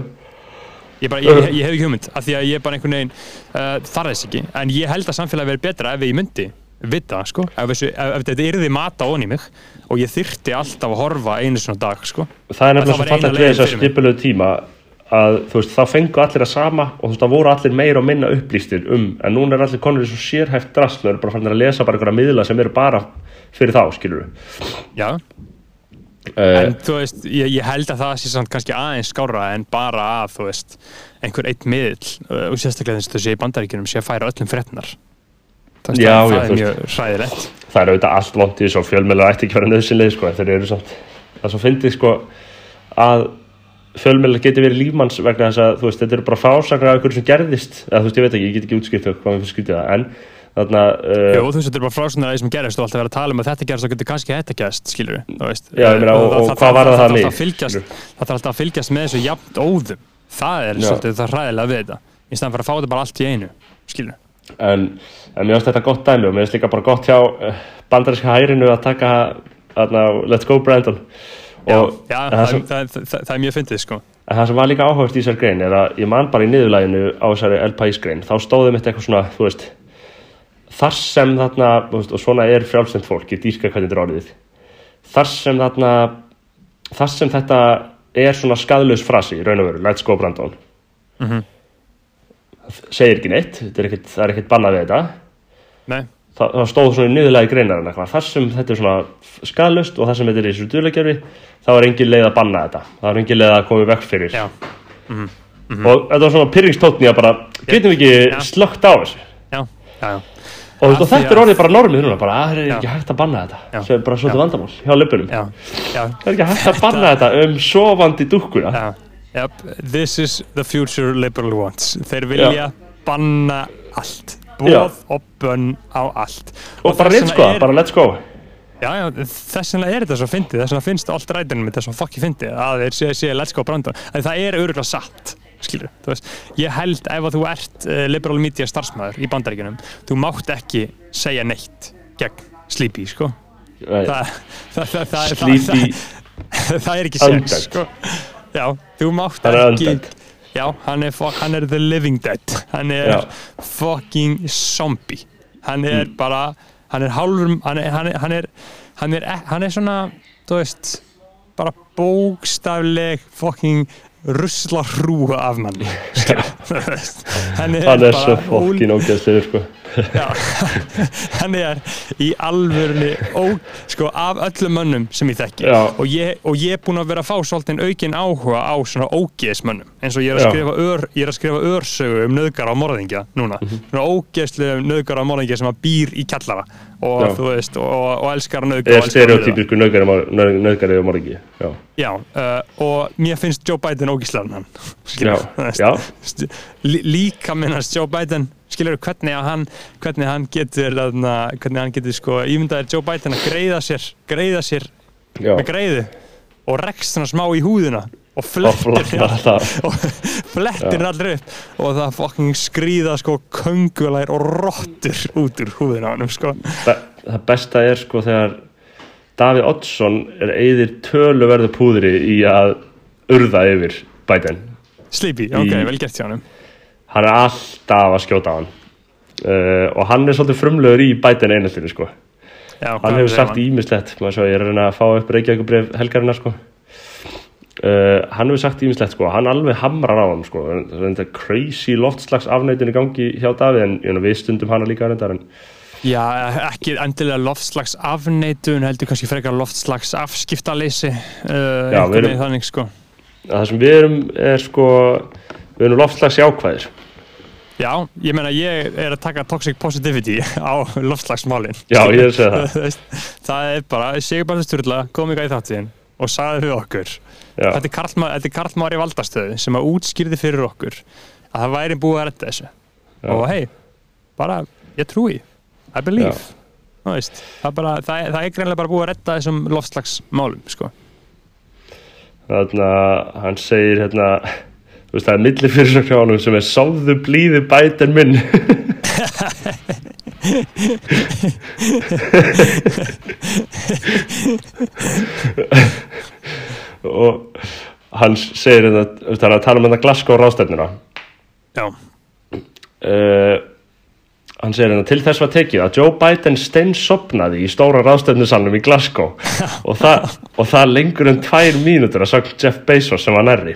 [SPEAKER 2] ég, bara, ég, ég hef ekki hugmynd af því að ég er bara einhvern veginn uh, þarf þess ekki, en ég held að samfélagi verið betra ef ég myndi vita, sko. Ef, þessu, ef, ef þetta yrði mata onni mig og ég þyrfti alltaf að horfa einu svona dag, sko.
[SPEAKER 1] Það er nefnilega svo fallegt við þess að skipulegu tíma að þú veist, þá fengu allir að sama og þú veist, það voru allir meira og minna upplýstir um, en núna er allir konur í svo sérhæft drastlur bara fannir að lesa bara einhverja miðla sem eru bara fyrir þá, skilur
[SPEAKER 2] já, en þú veist, ég, ég held að það sé samt kannski aðeins skára en bara að þú veist, einhver eitt miðl uh, og sérstaklega þess að þessi í bandaríkjunum sé að færa öllum fréttnar það,
[SPEAKER 1] Já,
[SPEAKER 2] það
[SPEAKER 1] já,
[SPEAKER 2] er mjög hræðilegt.
[SPEAKER 1] Það er auðvitað allt vont í þessu og fjölmjölar ætti ekki að vera nöðsynlega sko, þeir eru samt það er svo fyndið sko að fjölmjölar geti verið lífmanns vegna þess að veist, þetta eru bara fásakar af einhverju sem gerðist. Eða þú veist, ég veit ekki, ég get ekki útskipt hvað finnst skytið það, en þarna uh,
[SPEAKER 2] Jú, þú veist, þetta er bara frásöndar að því sem gerist og alltaf vera að tala um að þetta gerist og getur kannski þetta gerist, skilur við
[SPEAKER 1] það
[SPEAKER 2] það
[SPEAKER 1] mig,
[SPEAKER 2] Það fylgjast, það þarf alltaf að fylgjast með þessu jafnt óðum. Það er svolítið það hræðilega við þetta. Í staðan fyrir að fá þetta bara allt í einu skilur
[SPEAKER 1] en, en mér finnst þetta gott dæmi og mér finnst líka bara gott hjá uh, bandaríska hærinu að taka þarna, let's go Brandon.
[SPEAKER 2] Já,
[SPEAKER 1] og
[SPEAKER 2] já
[SPEAKER 1] en
[SPEAKER 2] það,
[SPEAKER 1] sem,
[SPEAKER 2] það, það, það, er mjög fyndið sko.
[SPEAKER 1] en það sem var líka áhugast í þessar grein er að ég man bara í niðurlæginu á þessari El Pais grein þá stóðum þetta eitthvað svona, þú veist þar sem þarna, og svona er frjálsend fólk, ég dýrka hvernig þetta er orðið. Þar sem þarna þar sem þetta er svona skadlaus frasi, í raun og veru, let's go Brandon.
[SPEAKER 2] Mhm.
[SPEAKER 1] það segir ekki neitt er ekkit, það er ekkit bannað við þetta.
[SPEAKER 2] Nei,
[SPEAKER 1] það, það stóð svona í niðurlega greinar eitthvað. þar sem þetta er svona skadlaust og þar sem þetta er í þessu dulagerfi þá er engin leið að banna þetta. Það er engin leið að koma í vekk fyrir.
[SPEAKER 2] Já,
[SPEAKER 1] og þetta var svona pyrringstótni að bara getum við
[SPEAKER 2] Já.
[SPEAKER 1] ekki slögt á þessu?
[SPEAKER 2] Já, já, já.
[SPEAKER 1] og,
[SPEAKER 2] Af því
[SPEAKER 1] þetta er orðið bara normið núna bara að það er
[SPEAKER 2] Já.
[SPEAKER 1] ekki hægt að banna þetta?
[SPEAKER 2] Já.
[SPEAKER 1] sem er bara svolítið vandamál hjá löpunum
[SPEAKER 2] já, já,
[SPEAKER 1] það er ekki hægt að banna þetta um sofandi dúkkuna?
[SPEAKER 2] Já. Yep. This is the future liberal wants. Þeir vilja banna allt.
[SPEAKER 1] Já.
[SPEAKER 2] Bóð og bönn á allt.
[SPEAKER 1] Og bara
[SPEAKER 2] þess
[SPEAKER 1] let's go,
[SPEAKER 2] er-
[SPEAKER 1] bara let's go
[SPEAKER 2] Já, já, þess vegna er þetta svo fyndið, þess vegna finnst allt ræðinum þetta svo fokki fyndið. Að þeir séu sé, let's go Brandon, en það er öruglega satt skilur, þú veist, ég held ef að þú ert uh, liberal media starfsmæður í bandaríkunum, þú mátt ekki segja neitt gegn Sleepy, sko.
[SPEAKER 1] Nei,
[SPEAKER 2] það, það, það, það,
[SPEAKER 1] Sleepy
[SPEAKER 2] það, það er ekki séns, sko Já, þú mátt ekki. Já, hann er, hann er the living dead. Hann er
[SPEAKER 1] Já.
[SPEAKER 2] fucking zombie. Hann er bara hann er hálfur hann er, hann er, hann er, hann hann er svona þú veist bara bókstafleg fucking rusla hrúa af manni. Hann er,
[SPEAKER 1] hann er
[SPEAKER 2] bara
[SPEAKER 1] svo fokkin ógeðslegur sko
[SPEAKER 2] hann er í alvörni ó, sko, af öllum mönnum sem ég þekki.
[SPEAKER 1] Já.
[SPEAKER 2] og ég, og ég er búinn að vera að fá svolítið aukin áhuga á svona ógeðsmönnum. Eins og ég er að skrifa, ör, er að skrifa örsögu um nöðgar á morðingja núna.
[SPEAKER 1] Mhm.
[SPEAKER 2] svona ógeðslega nöðgar á morðingja sem að býr í kjallara. Og
[SPEAKER 1] Já.
[SPEAKER 2] þú veist og, og elskar að nöðga
[SPEAKER 1] er stereotypisku nöðgari og morgi já,
[SPEAKER 2] Já, uh, og mér finnst Joe Biden ógíslegan hann líka minnast Joe Biden skilur hvernig hann hvernig hann getur hvernig hann getur sko ímyndaðir Joe Biden að greiða sér greiða sér
[SPEAKER 1] já.
[SPEAKER 2] með greiðu og rekst hann smá í húðina og flettir og flettir allir upp. Og það fucking skrýða sko köngulær og rottur út úr húðina á hann sko.
[SPEAKER 1] Be það besta er sko þegar Davíð Oddsson er eigðir töluverðu púðri í að urða yfir Biden.
[SPEAKER 2] Sleepy, ok,
[SPEAKER 1] Í-
[SPEAKER 2] vel gert hjá hann
[SPEAKER 1] hann er alltaf að skjóta á hann. Uh, og hann er svolítið frumlegur í Biden einhaldinu sko.
[SPEAKER 2] Já,
[SPEAKER 1] hann hefur sagt ímislegt ég er að reyna að fá upp Reykjavíkubref helgarinnar sko. Uh, hann hefur sagt ímislegt sko. Hann alveg hamrar á hann sko. Þetta crazy loftslags afnætun í gangi hjá Davíð en know, við stundum hana líka reyndar en
[SPEAKER 2] Já, ekki endilega loftslags afneitun heldur kannski frekar loftslags afskiptaleysi uh,
[SPEAKER 1] Já, við erum-
[SPEAKER 2] þannig sko.
[SPEAKER 1] það sem við erum er sko við erum loftslags jákvæðir
[SPEAKER 2] Já, ég meina ég er að taka toxic positivity á loftslagsmálin
[SPEAKER 1] Já, ég segja það.
[SPEAKER 2] Það er bara, Sigurbjörn Sturla kom í þáttíðin og sagði við okkur
[SPEAKER 1] Já.
[SPEAKER 2] þetta er Karl Ma- þetta er Karl Mári Valdastöðu sem að útskýrði fyrir okkur að það væri búið að redda þessu
[SPEAKER 1] Já.
[SPEAKER 2] og hei, bara, ég trúi I believe. Þú veist, það, er bara, það, er, það er greinlega bara búið að redda þessum loftslagsmálum sko.
[SPEAKER 1] þannig að hann segir hérna veist það er milli fyrirsökn hjá honum sem er sáðu blíði Biden minn. Og hann segir hérna þú veist, hann er að tala um þetta Glasgow rástefnuna
[SPEAKER 2] Já,
[SPEAKER 1] uh, hann segir hérna til þess var tekið að Joe Biden steinsopnaði í stóra rástefnusalnum í Glasgow. Og það, og það lengur en tvær mínútur að sagt Jeff Bezos sem var nærri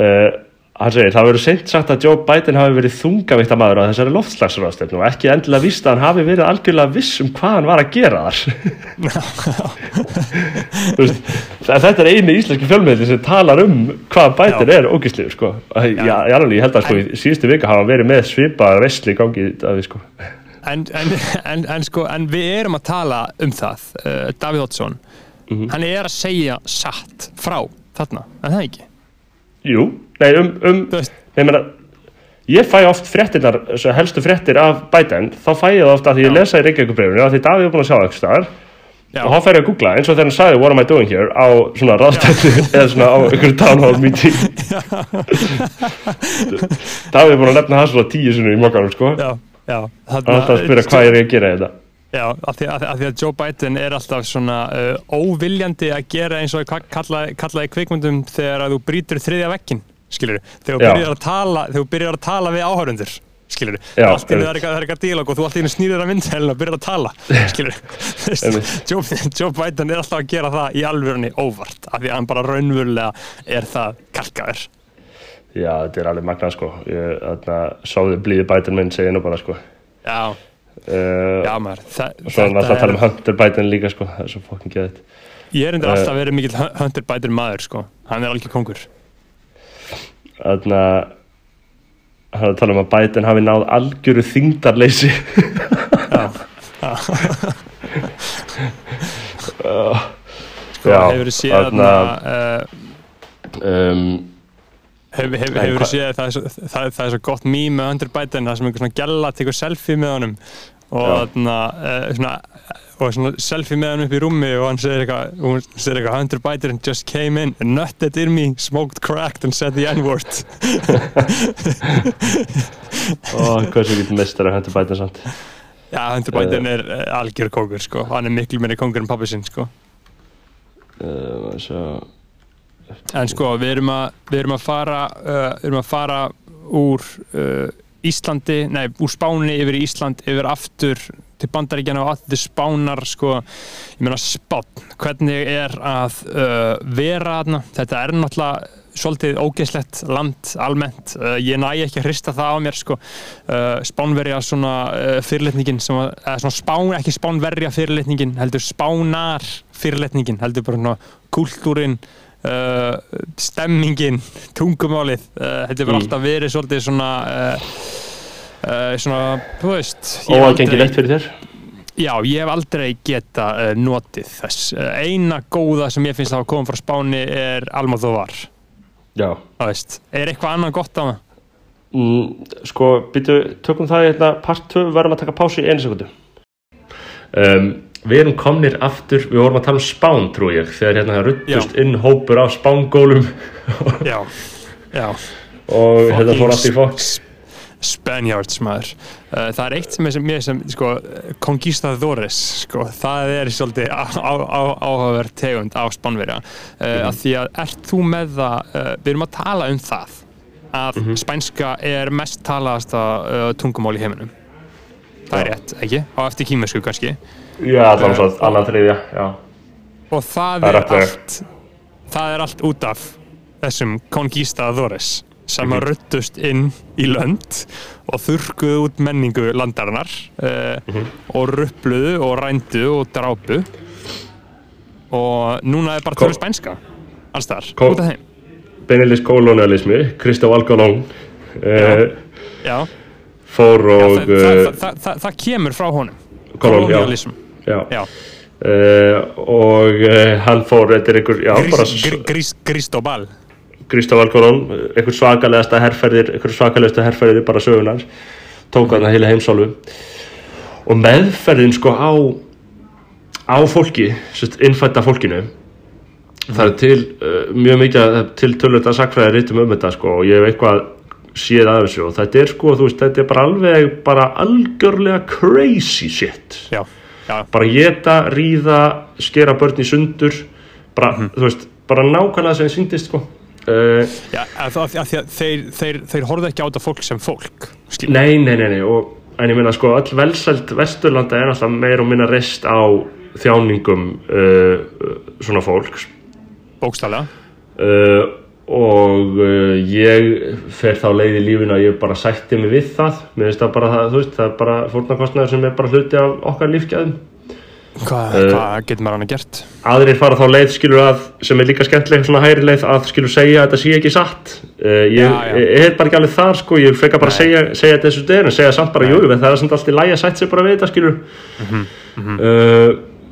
[SPEAKER 1] uh, hann segir, það verður seint sagt að Joe Biden hafi verið þungavitt að maður á þessari loftslagsráðstefnu og ekki endilega víst að hann hafi verið algjörlega viss um hvað hann var að gera þar veist, þetta er eini íslenski fjölmiðli sem talar um hvað Biden Já. er ógísliður sko. Ég, ég held að sko, í síðustu vika hafa verið með svipa resli gangi að við sko
[SPEAKER 2] En, en, en, en sko, en við erum að tala um það, uh, Davíð Ótsson, mm -hmm. hann er að segja satt frá þarna, en það ekki?
[SPEAKER 1] Jú, nei um, um ég, meina, ég fæ oft fréttinar, helstu fréttir af Biden, þá fæ ég það ofta að því ég lesa í Reykjavík-breyfinu að því Davíð er búin að sjá eitthvað starf og þá fær ég að googla eins og þegar hann sagði what am I doing here? á svona ráðstættu eða svona á einhverju town hall meeting. Davíð er búin að nefna það svona tíu sinu í mokkanum sko. Já, það er að spyrja hvað er ég að gera þetta
[SPEAKER 2] Já, af því, af því að Joe Biden er alltaf svona uh, óviljandi að gera eins og kallaði kalla kvikmundum þegar að þú brítur þriðja vekkin, skilur þegar þú byrjar að tala, þegar þú byrjar að tala við áhörundur, skilur allt í það er eitthvað dílag og þú allt í snýður að myndhelina og byrjar að tala, skilur Joe, Joe Biden er alltaf að gera það í alvörunni óvart, af því að hann bara raunverulega er það kalkaður.
[SPEAKER 1] Já, þetta er alveg magnað sko. Ég, sáðu blíði Biden minn segja nú bara sko.
[SPEAKER 2] Já, já maður
[SPEAKER 1] Þa, og svo hann alltaf að tala um Hunter Biden líka sko. Það er svo fokkin geðið
[SPEAKER 2] Ég er endur uh, alltaf að vera mikil Hunter Biden maður sko. Hann er alveg kongur
[SPEAKER 1] Þannig að hann er að tala um að Biden hafi náð algjöru þingdarleysi Já.
[SPEAKER 2] Sko, hefur þið séð að um Hefur hef, hef, þú séð það, það, það er svo gott mým með Hunter Biden það sem einhver svona gælla tekur selfie með honum og, uh, svona, og svona selfie með hann upp í rúmi og hann segir eitthvað Hunter Biden just came in, nutted in me smoked cracked and said the n-word.
[SPEAKER 1] Og hvað sem getur mistar af Hunter Biden samt?
[SPEAKER 2] Já, Hunter Biden uh, er uh, algjör kókur sko, hann er miklu meiri kókur en pappi sinn sko. En sko, við erum að, við erum að fara uh, við erum að fara úr uh, Íslandi, nei, úr Spáni yfir Ísland, yfir aftur til bandaríkjana og allir spánar sko, ég meina spán hvernig er að uh, vera aðna, þetta er náttúrulega svolítið ógeðslegt land almennt, uh, ég næ ekki að hrista það á mér sko, uh, spánverja svona uh, fyrirletningin sem að, svona spán, ekki spánverja fyrirletningin heldur spánar fyrirletningin heldur bara svona kúltúrin Uh, stemmingin, tungumálið uh, þetta er bara mm. alltaf verið svolítið svona uh, svona, þú veist
[SPEAKER 1] Óagengi leitt fyrir þér?
[SPEAKER 2] Já, ég hef aldrei geta notið þess eina góða sem ég finnst að hafa komið frá Spáni er Almóðóvar
[SPEAKER 1] Já
[SPEAKER 2] Það veist, er eitthvað annað gott á það?
[SPEAKER 1] Mm, sko, byrju, tökum það í hérna part 2, við verðum að taka pásu í einu sekundu um við erum komnir aftur, við vorum að tala um spán trú ég, þegar hérna ruttust inn hópur af spángólum.
[SPEAKER 2] Já, já.
[SPEAKER 1] Og hérna fór allt í fokk.
[SPEAKER 2] Spaniards maður. Uh, það er eitt sem er sem, sem sko, Conquistadores sko, það er svolítið áhugaverð tegund á spánverja. Uh, mm. að því að ert þú með það uh, við erum að tala um það að mm -hmm. spænska er mest talaðasta tungumál í heiminum. Það er rétt, ekki? á eftir kímesku kannski
[SPEAKER 1] Já, allan svo, annan þriðja, já.
[SPEAKER 2] Og það, er, allt, það er allt út af þessum conquistadores sem að mhm. ruttust inn í lönd og þurkuðu út menningu landarinnar uh, mm -hmm. og ruppluðu og rændu og drápu og núna er bara tölur spænska alls þar, út af þeim.
[SPEAKER 1] Benelís kolonialismi, Kristó Algalón uh, fór og... Já,
[SPEAKER 2] það, það, það, það kemur frá honum, kolonialism
[SPEAKER 1] já. Uh, og uh, hann fór er einhver
[SPEAKER 2] Gristóbal
[SPEAKER 1] Gristóbal Colón einhver svakalegasta herrferðir einhver svakalegasta herrferðir bara sögunars tók hann að heila heimsálfu. Og meðferðin sko á á fólki innfætta fólkinu það er til uh, mjög mikið til tölvölda sakfræðir rítum um þetta sko og ég hef eitthvað séð að þessu. Og þetta er sko þú veist þetta er bara alveg bara algjörlega crazy shit.
[SPEAKER 2] Já
[SPEAKER 1] Já. bara geta, ríða, skera börn í sundur bara, mm. veist, bara nákvæmlega sem syndist sko.
[SPEAKER 2] uh, Já, að, að, að þeir, þeir, þeir horfðu ekki á þetta fólk sem fólk
[SPEAKER 1] Nei, nei, nei, nei. Og, en ég minna sko all velsælt Vesturlanda er alltaf meir og minna rest á þjáningum uh, svona fólks
[SPEAKER 2] Bókstælega
[SPEAKER 1] uh, og uh, ég fer þá leið í lífinu að ég bara sætti mig við það. Mér finnst það bara, það, þú veist, það er bara fórnarkostnaður sem er bara hluti af okkar lífsgæðum.
[SPEAKER 2] Hvað
[SPEAKER 1] Eh,
[SPEAKER 2] hva getur maður hann að gert?
[SPEAKER 1] aðrir fara þá leið skilur að sem er líka skemmtileg svona hægri leið að skilur segja að þetta sé ekki satt. Uh, ég, ég, er bara ekki alveg þar sko. Ég frekar bara segja, segja þessu en segja samt bara jú, það er samt alltaf lægi að sætt sér bara við þetta skilur.
[SPEAKER 2] Mhm,
[SPEAKER 1] uh,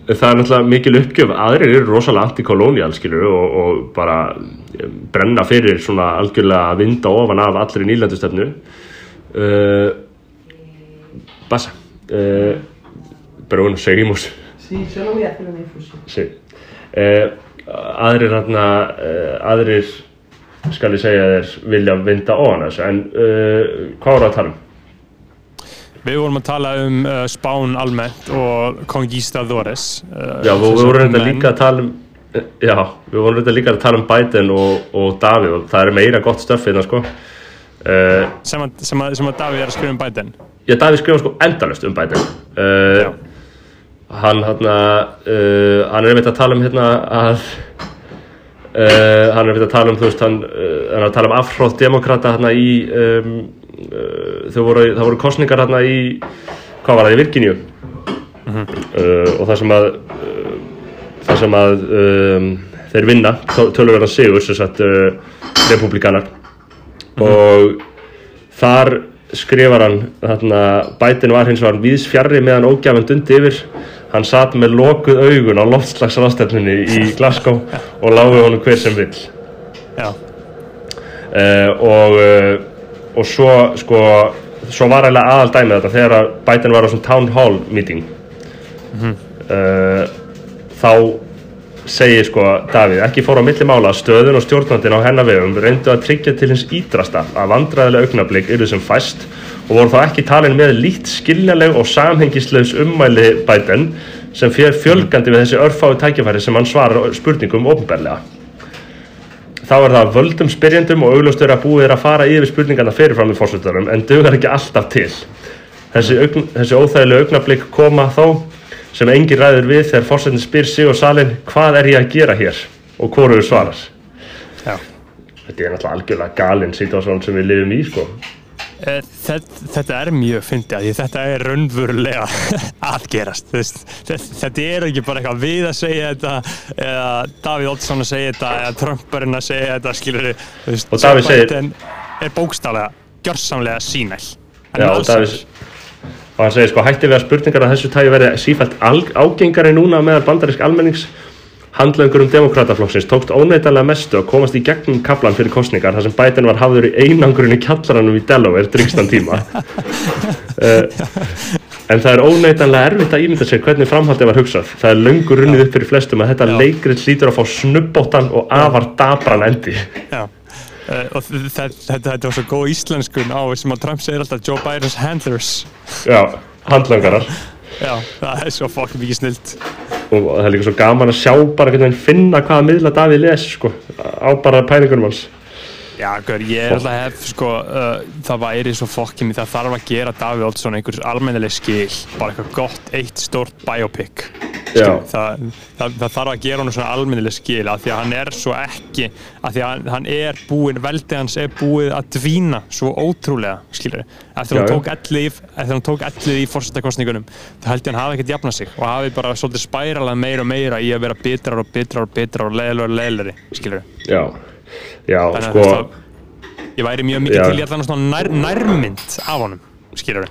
[SPEAKER 1] það er náttúrulega mikil uppgjöf aðrir eru rosalega anti-kolónial og, og bara um, brenna fyrir svona algjörlega vinda ofan af allri nýlandustöfnu uh, Bassa uh, pero bueno, seguimos
[SPEAKER 3] Sí.
[SPEAKER 1] Sí. Eh, aðrir hérna, eh, aðrir skal ég segja þér vilja vinda ofan þessu, en eh, hvað voru að tala um?
[SPEAKER 2] Við vorum að tala um uh, Spán almennt og Conquistadores uh,
[SPEAKER 1] Já, við, vorum reynda líka að tala um eh, Já, við vorum reynda líka að tala um Biden og, og Davíð og það er meira gott stöff hérna sko. Uh,
[SPEAKER 2] sem, sem, sem að Davíð er að skrifa um Biden?
[SPEAKER 1] Já, Davíð skrifa sko endalust um Biden.
[SPEAKER 2] Já.
[SPEAKER 1] Hann hérna hann er einmitt að tala um hérna að hann er einmitt að tala um þú veist hann, er að tala um afhrótt demokrata hérna í um, voru, það voru kostningar hérna í hvað var það í Virginíu? Uh, og það sem að uh, það sem að um, þeir vinna tölur sigur sem sagt uh, republikanar og þar skrifar hann þarna, Biden var hins vegar víðs fjarrri meðan ógjafan dundi yfir. Hann satt með lokuð augun á loftslagsrástefnunni í Glasgow og lágu honum hver sem vill.
[SPEAKER 2] Já,
[SPEAKER 1] og og svo sko svo var eiginlega aðal dæmið þetta þegar að Biden var á svona town hall meeting. Uh, þá segir sko Davíð ekki fór á milli mála stöðun og stjórnandinn á hennar vegum reyndu að tryggja til hins ídrasta að vandræðilega augnablík eru sem fæst og voru þá ekki talin með lít skiljanleg og samhengislaus ummæli Biden sem fyrir fjölgandi við þessi örfáu tækifæri sem hann svarar spurningum ofinberlega þá er það völdum spyrjendum og augljóstur að búið er að fara yfir spurningarna fyrirfram í fórsvöldarum en dugar ekki alltaf til. Þessi, augn, þessi óþægilegu augnablík koma þó sem engin ræður við þegar fórsetin spyr sig og salin hvað er ég að gera hér? Og hvoruður svarar.
[SPEAKER 2] Já.
[SPEAKER 1] þetta er náttúrulega algjörlega galinn situasjón sem við lifum í sko
[SPEAKER 2] Þetta, þetta er mjög fyndið að því þetta er raunverulega að gerast þú veist. þetta, þetta er ekki bara eitthvað við að segja þetta eða Davíð Oddsson að segja þetta eða Trumparinn að segja þetta skilur veist,
[SPEAKER 1] Og Davíð segir-
[SPEAKER 2] Biden er bókstálega gjörsamlega sínæl
[SPEAKER 1] Já, og, Davíð, og hann segir sko hætti við að spurningar að þessu tægi verði sífælt ágengari núna meðal bandarísk almennings handlöngurum demokrataflokksins tókst óneitanlega mestu að komast í gegnum kaplan fyrir kostningar þar sem Biden var hafður í einangurinn í kjallaranum í Delaware drýgstan tíma. Uh, en það er óneitanlega erfitt að ímynda sér hvernig framhaldið var hugsað. Það er löngur runnið upp fyrir flestum að þetta leikrið hlýtur að fá snubbóttan og afar dabran endi.
[SPEAKER 2] Já. Uh, og þetta var svo góð íslenskun á sem að Trump segir alltaf Joe Biden's handlers.
[SPEAKER 1] Já, handlangarar
[SPEAKER 2] Já, það er svo fokk mikið snilt
[SPEAKER 1] og það er líka svo gaman að sjá bara hvernig hann finna hvaða miðla Davíð les sko, á bara pælingunum hans
[SPEAKER 2] Já, gaur, ég er alltaf hef, sko, uh, það væri svo fokkið mér, það þarf að gera Davíð Oddsson einhvers almennileg skil, bara eitthvað gott, eitt stórt biopic. Það, það, það þarf að gera hann svona almennileg skil, af því að hann er svo ekki, af því að hann, er búinn, veldið hans er búið að dvína svo ótrúlega, skilur. Eftir
[SPEAKER 1] Já,
[SPEAKER 2] hann tók ellið, í- eftir hann tók ellið í fórsetakostningunum, þá held ég hann hafi ekkert jafnað sig og hafi bara svolítið spæralað meira og meira í að vera bitrar og bitrar og bitrar og leðilegur og leðilegri, skilur.
[SPEAKER 1] já, já,
[SPEAKER 2] að
[SPEAKER 1] sko
[SPEAKER 2] þetta- ég væri mjög mikið
[SPEAKER 1] Já.
[SPEAKER 2] til í allan svona nær, nærmynd af honum, skilur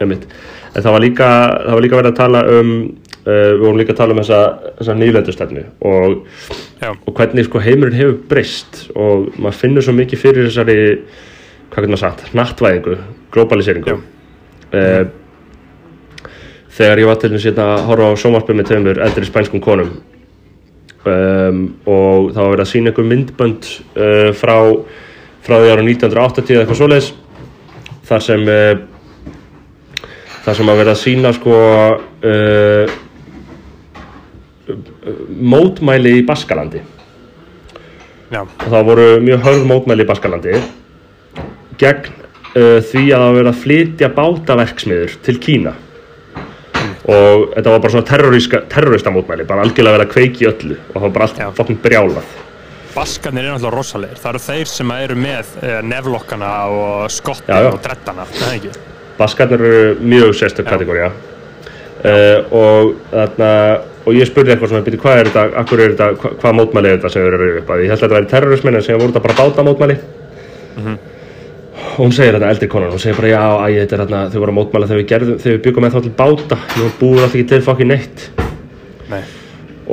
[SPEAKER 1] en það var líka það var líka verið að tala um uh, við vorum líka að tala um þessa, þessa nýlendustefnu og, og hvernig sko heimurinn hefur breyst og maður finnur svo mikið fyrir þessari hvað getur maður sagt, nattvæðingu globaliseringu uh, þegar ég var til þess að horfa á sjónvarpið með tveimur eldri spænskum konum um, og það var verið að sína einhver myndbönd uh, frá, frá því ára 1980 eða eitthvað svoleiðis þar sem þar sem að verið að sína sko mótmæli í Baskalandi
[SPEAKER 2] já,
[SPEAKER 1] og það voru mjög hörð mótmæli í Baskalandi gegn uh, því að það verið að flytja bátaverksmiður til Kína og þetta var bara svona terrorista, mótmæli bara algjörlega verið að kveiki öllu og það var bara
[SPEAKER 2] Já.
[SPEAKER 1] allt fokkin brjálað
[SPEAKER 2] Baskarnir eru náttúrulega rosalegir. Það eru þeir sem eru með uh, neflokkana og
[SPEAKER 1] Já,
[SPEAKER 2] skottin
[SPEAKER 1] já.
[SPEAKER 2] og dreddana, er það ekki?
[SPEAKER 1] Baskarnir eru mjög sérstök kategória uh, og þarna og ég spurði eitthvað svona, hvað er þetta, akkur er þetta, hva, hvað mótmæli er þetta sem eru upp að? Ég held að þetta væri terrorismin en sem voru þetta bara báta mótmæli. Og hún segir þetta eldri konan, hún segir bara já, æ, þetta er þarna, þau voru að mótmæla þegar við gerðum, þegar við byggum með þá til báta, nú búum alltaf ekki til fokkin neitt.
[SPEAKER 2] Nei.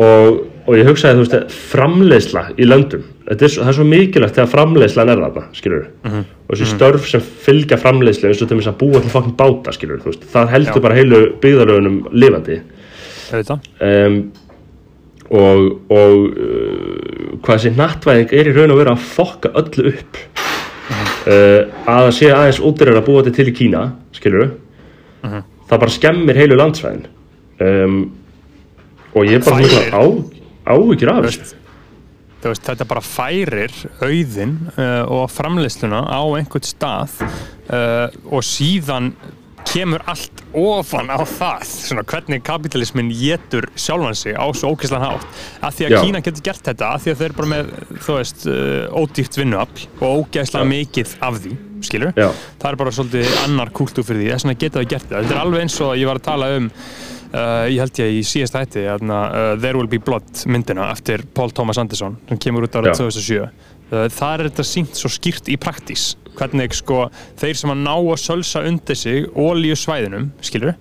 [SPEAKER 1] og, og ég hugsaði, þú veist, framleiðsla í löndum, er, það er svo mikilvægt þegar framleiðslan er þarna, skilur
[SPEAKER 2] Mhm.
[SPEAKER 1] og þessi störf sem fylgja framleiðslu eins og til þess um, og, og uh, hvað þessi nattvæðing er í raun og vera að fokka öllu upp. Uh, að það sé aðeins útryður að búa þetta til í Kína skilur það bara skemmir heilu landsvæðin. Um, og ég er bara svona á, áhyggjur af
[SPEAKER 2] veist, þetta bara færir auðin uh, og framleiðsluna á einhvern stað uh, og síðan kemur allt ofan á það svona hvernig kapitalismin getur sjálfan sig á svo ókvæslan hátt af því að
[SPEAKER 1] Já.
[SPEAKER 2] Kína getur gert þetta af því að þau eru bara með, veist, uh, ódýrt vinnuafl og ógæslega
[SPEAKER 1] Já.
[SPEAKER 2] mikið af því skilur,
[SPEAKER 1] Já.
[SPEAKER 2] það er bara svolítið annar kúltúr fyrir því, þess vegna geta þau gert þetta þetta er alveg eins og ég var að tala um Uh, ég held ég í síðast hætti uh, There Will Be Blood myndina eftir Paul Thomas Anderson sem kemur út ára
[SPEAKER 1] Já.
[SPEAKER 2] 2007 uh, það er þetta sínt svo skýrt í praktís hvernig sko þeir sem að ná að sölsa undir sig ólíu svæðinum skilur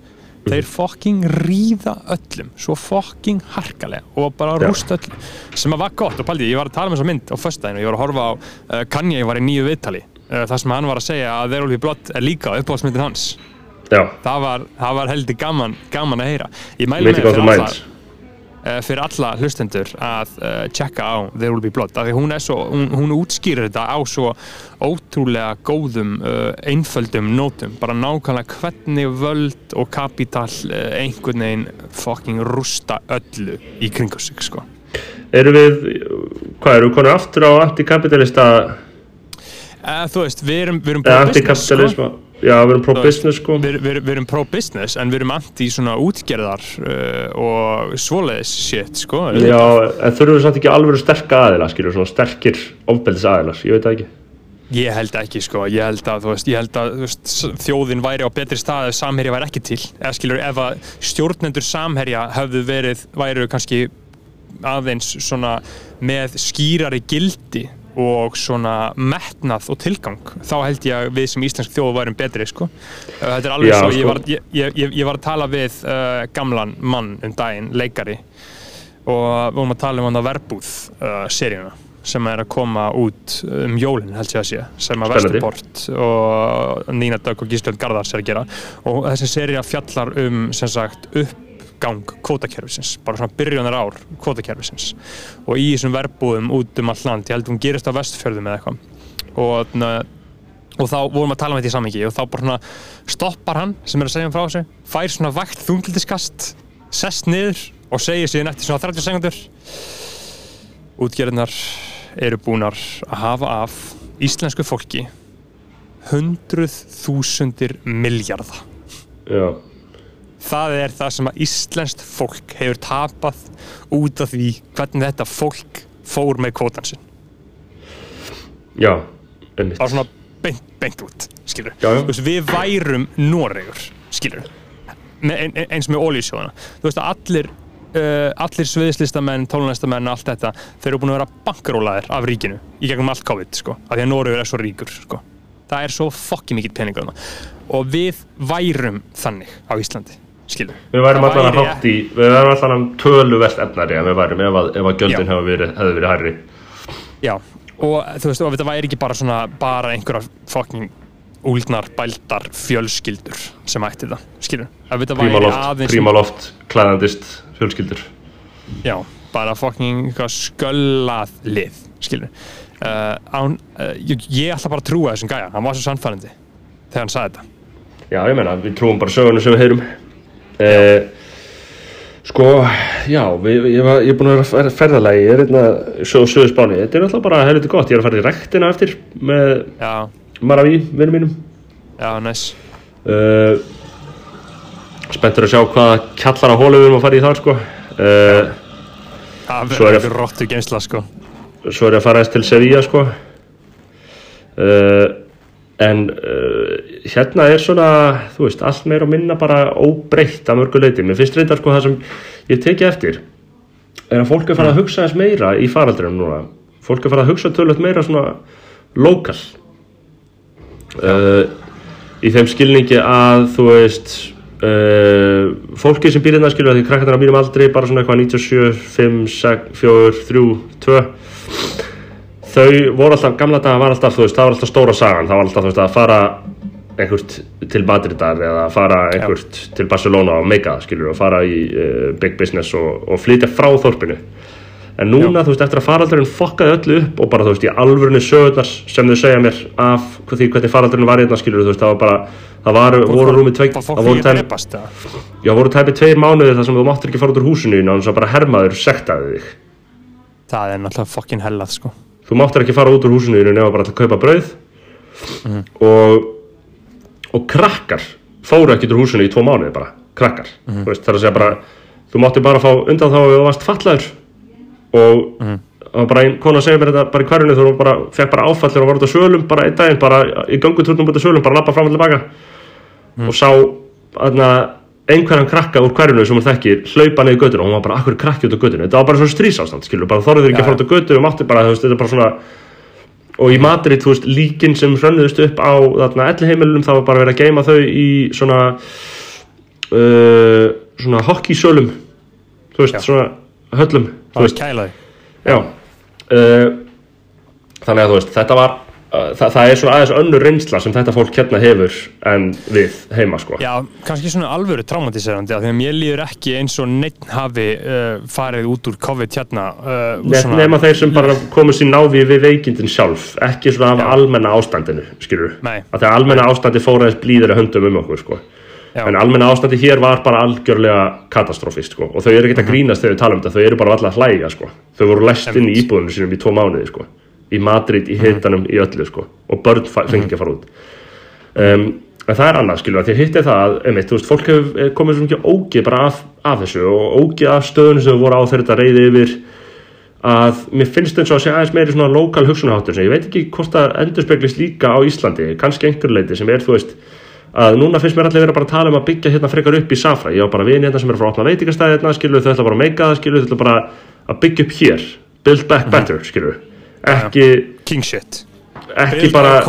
[SPEAKER 2] þeir fokking ríða öllum svo fokking harkalega og bara
[SPEAKER 1] Já.
[SPEAKER 2] rústa öllum sem að var gott. Og paldi, ég var að tala um þessa mynd á föstudaginu, ég var að horfa á uh, Kanye var í nýju viðtali uh, þar sem hann var að segja að There Will Be Blood er líka uppáhaldsmyndin hans. Það var, það var heldur gaman, gaman að heyra. Ég mæli
[SPEAKER 1] Mythic
[SPEAKER 2] með
[SPEAKER 1] the
[SPEAKER 2] fyrir alla,
[SPEAKER 1] Minds
[SPEAKER 2] uh, fyrir alla hlustendur að uh, checka á There Will Be Blood af því hún, svo, hún, hún útskýrir þetta á svo ótrúlega góðum uh, einföldum nótum. Bara nákvæmlega hvernig völd og kapital einhvern veginn fucking rústa öllu í kringu sig sko.
[SPEAKER 1] Eru við, hvað eru við konur aftur á antikapitalista
[SPEAKER 2] þú veist, við erum, við erum
[SPEAKER 1] eða
[SPEAKER 2] pro-business, sko.
[SPEAKER 1] Já, við erum pro-business sko.
[SPEAKER 2] Við, við, við erum pro-business en við erum anti svona útgerðar uh, og svoleiðis shit sko.
[SPEAKER 1] Já, en þurfum við samt ekki alveg sterka aðila, skilur, svona sterkir ofbeldis aðilar, ég veit það ekki.
[SPEAKER 2] Ég held ekki sko, ég held að, veist, ég held að veist, þjóðin væri á betri stað ef samherja væri ekki til, eða skilur ef að stjórnendur samherja höfðu verið væru kannski aðeins svona með skýrari gildi og svona metnað og tilgang, þá held ég að við sem íslensk þjóð værum betri sko þetta er alveg
[SPEAKER 1] Já,
[SPEAKER 2] svo,
[SPEAKER 1] sko.
[SPEAKER 2] ég, var, ég, ég, ég- var að tala við uh, gamlan mann um daginn, leikari og við vorum að tala um hann að verbúð uh, seríuna sem er að koma út um jólinn held ég að sé sem að. Vesturport og Nína Dögg og Gísljón Garðars er að gera og þessi sería fjallar um sem sagt uppgang kvótakerfisins, bara svona byrjunar ár kvótakerfisins. Og í þessum verbúðum út um all land, ég held hún gerist á vestfjörðum eða eitthvað. Og, og þá vorum við að tala um þetta í samhengi og þá bara svona stoppar hann sem er að segja um frá þessu fær svona vægt þungildiskast sest niður og segir síðan eftir svona 30 sekundur útgerðnar eru búnar að hafa af íslensku fólki hundruð þúsundir miljardar
[SPEAKER 1] Já,
[SPEAKER 2] það er það sem að íslenskt fólk hefur tapað út af því hvernig þetta fólk fór með kvótan sinn
[SPEAKER 1] já, einmitt.
[SPEAKER 2] bara svona beint, beint út skilur
[SPEAKER 1] Já, já.
[SPEAKER 2] Veist, við værum Noregur skilur með, ein, ein- eins með ólísjóðana þú veist að allir uh, allir sviðislistamenn, tónlistamenn allt þetta, þeir eru búin að vera bankarólaðir af ríkinu í gegnum allt COVID sko, af því að Noregur er svo ríkur sko. það er svo fokki mikill peningur og við værum þannig á Íslandi skilur
[SPEAKER 1] Við værum að
[SPEAKER 2] væri
[SPEAKER 1] hátt í, við værum allan að töluvert efnari en við værum ef að, ef að
[SPEAKER 2] Já.
[SPEAKER 1] gjöldin hefði verið, verið hærri.
[SPEAKER 2] Já, og þú veist, og þetta væri ekki bara svona, bara einhverjar fucking úldnar, bældar fjölskyldur sem ætti það, skilur þetta væri
[SPEAKER 1] Prímaloft,
[SPEAKER 2] aðeins
[SPEAKER 1] prímaloft, klæðandist, fjölskyldur.
[SPEAKER 2] já, bara fucking eitthvað sköllað lið, skilur uh, án, uh, ég, ég ætla bara að trúa þessum gæja, hann var svo sannfærandi þegar hann sagði þetta
[SPEAKER 1] Já, ég meina, við trúum bara sögunu sem við heyrum. Eh, sko, já, við, ég, var, ég er búin að vera ferðalagi, ég er hérna sög og söðu spáni. Þetta er alltaf bara helviti gott, ég er að fara í rektina eftir með Maraví, vinnum mínum.
[SPEAKER 2] já, næs
[SPEAKER 1] Uh, spenntur að sjá hvaða kjallara hólu við erum að fara í þar, sko. Uh,
[SPEAKER 2] það
[SPEAKER 1] er
[SPEAKER 2] verður eitthvað rottu geimsla, sko
[SPEAKER 1] svo er ég að fara eins til Sevilla sko uh, en uh, hérna er svona þú veist, allt meira og minna bara óbreytt að mörgu leiti, mér finnst reyndar sko það sem ég teki eftir er að fólk er farið að hugsa eins meira í faraldrinum núna. Fólk er farið að hugsa tölvöld meira svona lokal uh, í þeim skilningi að þú veist uh, fólki sem býr hérna skilur að því krakkarnar á mínum aldrei bara svona eitthvað 97, 5, 6, 4, 3, 2 þau voru alltaf, gamla daga var alltaf þú veist, það var alltaf stóra sagan, það var alltaf þú veist að fara einhvert til Madridar eða fara einhvert til Barcelona og meika það skilur og fara í uh, big business og, og flytja frá þorpinu. En núna þú veist eftir að faraldurinn fokkaði öllu upp og bara þú veist í alvörunni sögurnar sem þau segja mér af því hvernig faraldurinn var hérna skilur þú veist það var bara það var, voru rúmið tveik það voru
[SPEAKER 2] ekki
[SPEAKER 1] tæmi,
[SPEAKER 2] drepast eða?
[SPEAKER 1] já voru tæmi tveir mánuðir þar sem þú máttir ekki fara út úr húsinu og svo bara hermaður sektaði þig.
[SPEAKER 2] Það er náttúrulega fokkin hellað sko
[SPEAKER 1] þú máttir ekki fara út úr húsinu nema bara til að kaupa brauð
[SPEAKER 2] Mhm.
[SPEAKER 1] og og krakkar fóru ekki úr húsinu í tvo mánuði bara, krakkar
[SPEAKER 2] Mhm.
[SPEAKER 1] þú veist, það er að segja bara þú mátti bara fá undan þá að þú varst fallaður og
[SPEAKER 2] Mhm.
[SPEAKER 1] það var bara einn kona segja mér þetta bara í hverjunu þú bara, fekk bara áfallir og var út á svölum bara einn daginn, bara í ganguturnum út á svölum bara lappa fram og tilbaka
[SPEAKER 2] Mhm.
[SPEAKER 1] og sá aðna, einhverjan krakka úr hverjunu sem hún þekkir hlaupa niður göttinu og hún var bara, akkur krakki út á göttinu þetta var bara svona strísástand, skilur, bara þorður ekki
[SPEAKER 2] Já,
[SPEAKER 1] að fara út á göttinu og mátti bara, þú veist, þetta er bara svona og í Madrid, þú veist, líkin sem hrönnuðust upp á þarna elli heimilunum þá var bara verið að geima þau í svona uh, svona hockey-sölum þú veist,
[SPEAKER 2] Já.
[SPEAKER 1] svona höllum
[SPEAKER 2] Það
[SPEAKER 1] veist,
[SPEAKER 2] kælaði
[SPEAKER 1] já. Uh, þannig að þú veist, þetta var uh, það, það er svona aðeins önnur reynsla sem þetta fólk hérna hefur en við heima, sko
[SPEAKER 2] Já, kannski svona alvöru traumatiserandi af því að mér líður ekki eins og neitt hafi uh, farið út úr COVID hérna uh, svona-
[SPEAKER 1] nema þeir sem bara komast í návi við veikindin sjálf, ekki svona af
[SPEAKER 2] Já.
[SPEAKER 1] almenna ástandinu, skilur
[SPEAKER 2] Nei.
[SPEAKER 1] að því að almenna ástandi fór aðeins blíðir að höndum um okkur, sko
[SPEAKER 2] Já.
[SPEAKER 1] en almenna ástandi hér var bara algjörlega katastrófist sko. og þau eru
[SPEAKER 2] Mhm.
[SPEAKER 1] ekkert að grínast þegar við tala um þetta þau eru bara allar að hlæja sko. þau voru læst inn í íbúðunum sínum í tvo mánuði sko. Í Madrid, í hitanum, í öllu sko. og börn fengi ekki að fara út. Um, en það er annað skilur því að hitt er það að einmitt, þú veist, fólk hefur eh, komið svo mikið ógið bara af, af þessu og ógið af stöðunum sem voru á þetta reyði yfir að mér finnst eins og að sé aðeins meiri svona lokal hugsunaháttur sem ég veit ekki hvort það endurspeglist líka á Íslandi kannski einhver leiti sem er þú veist að núna finnst mér allir bara að tala um að byggja hérna frekar upp í Safra, ég á bara vini hérna sem er frá opna veitingastæði hérna, skilur þau ætla bara að meika það skilur þau ætla bara að byggja upp hér. Build back better, skilur ekki,
[SPEAKER 2] King shit.
[SPEAKER 1] Ekki bara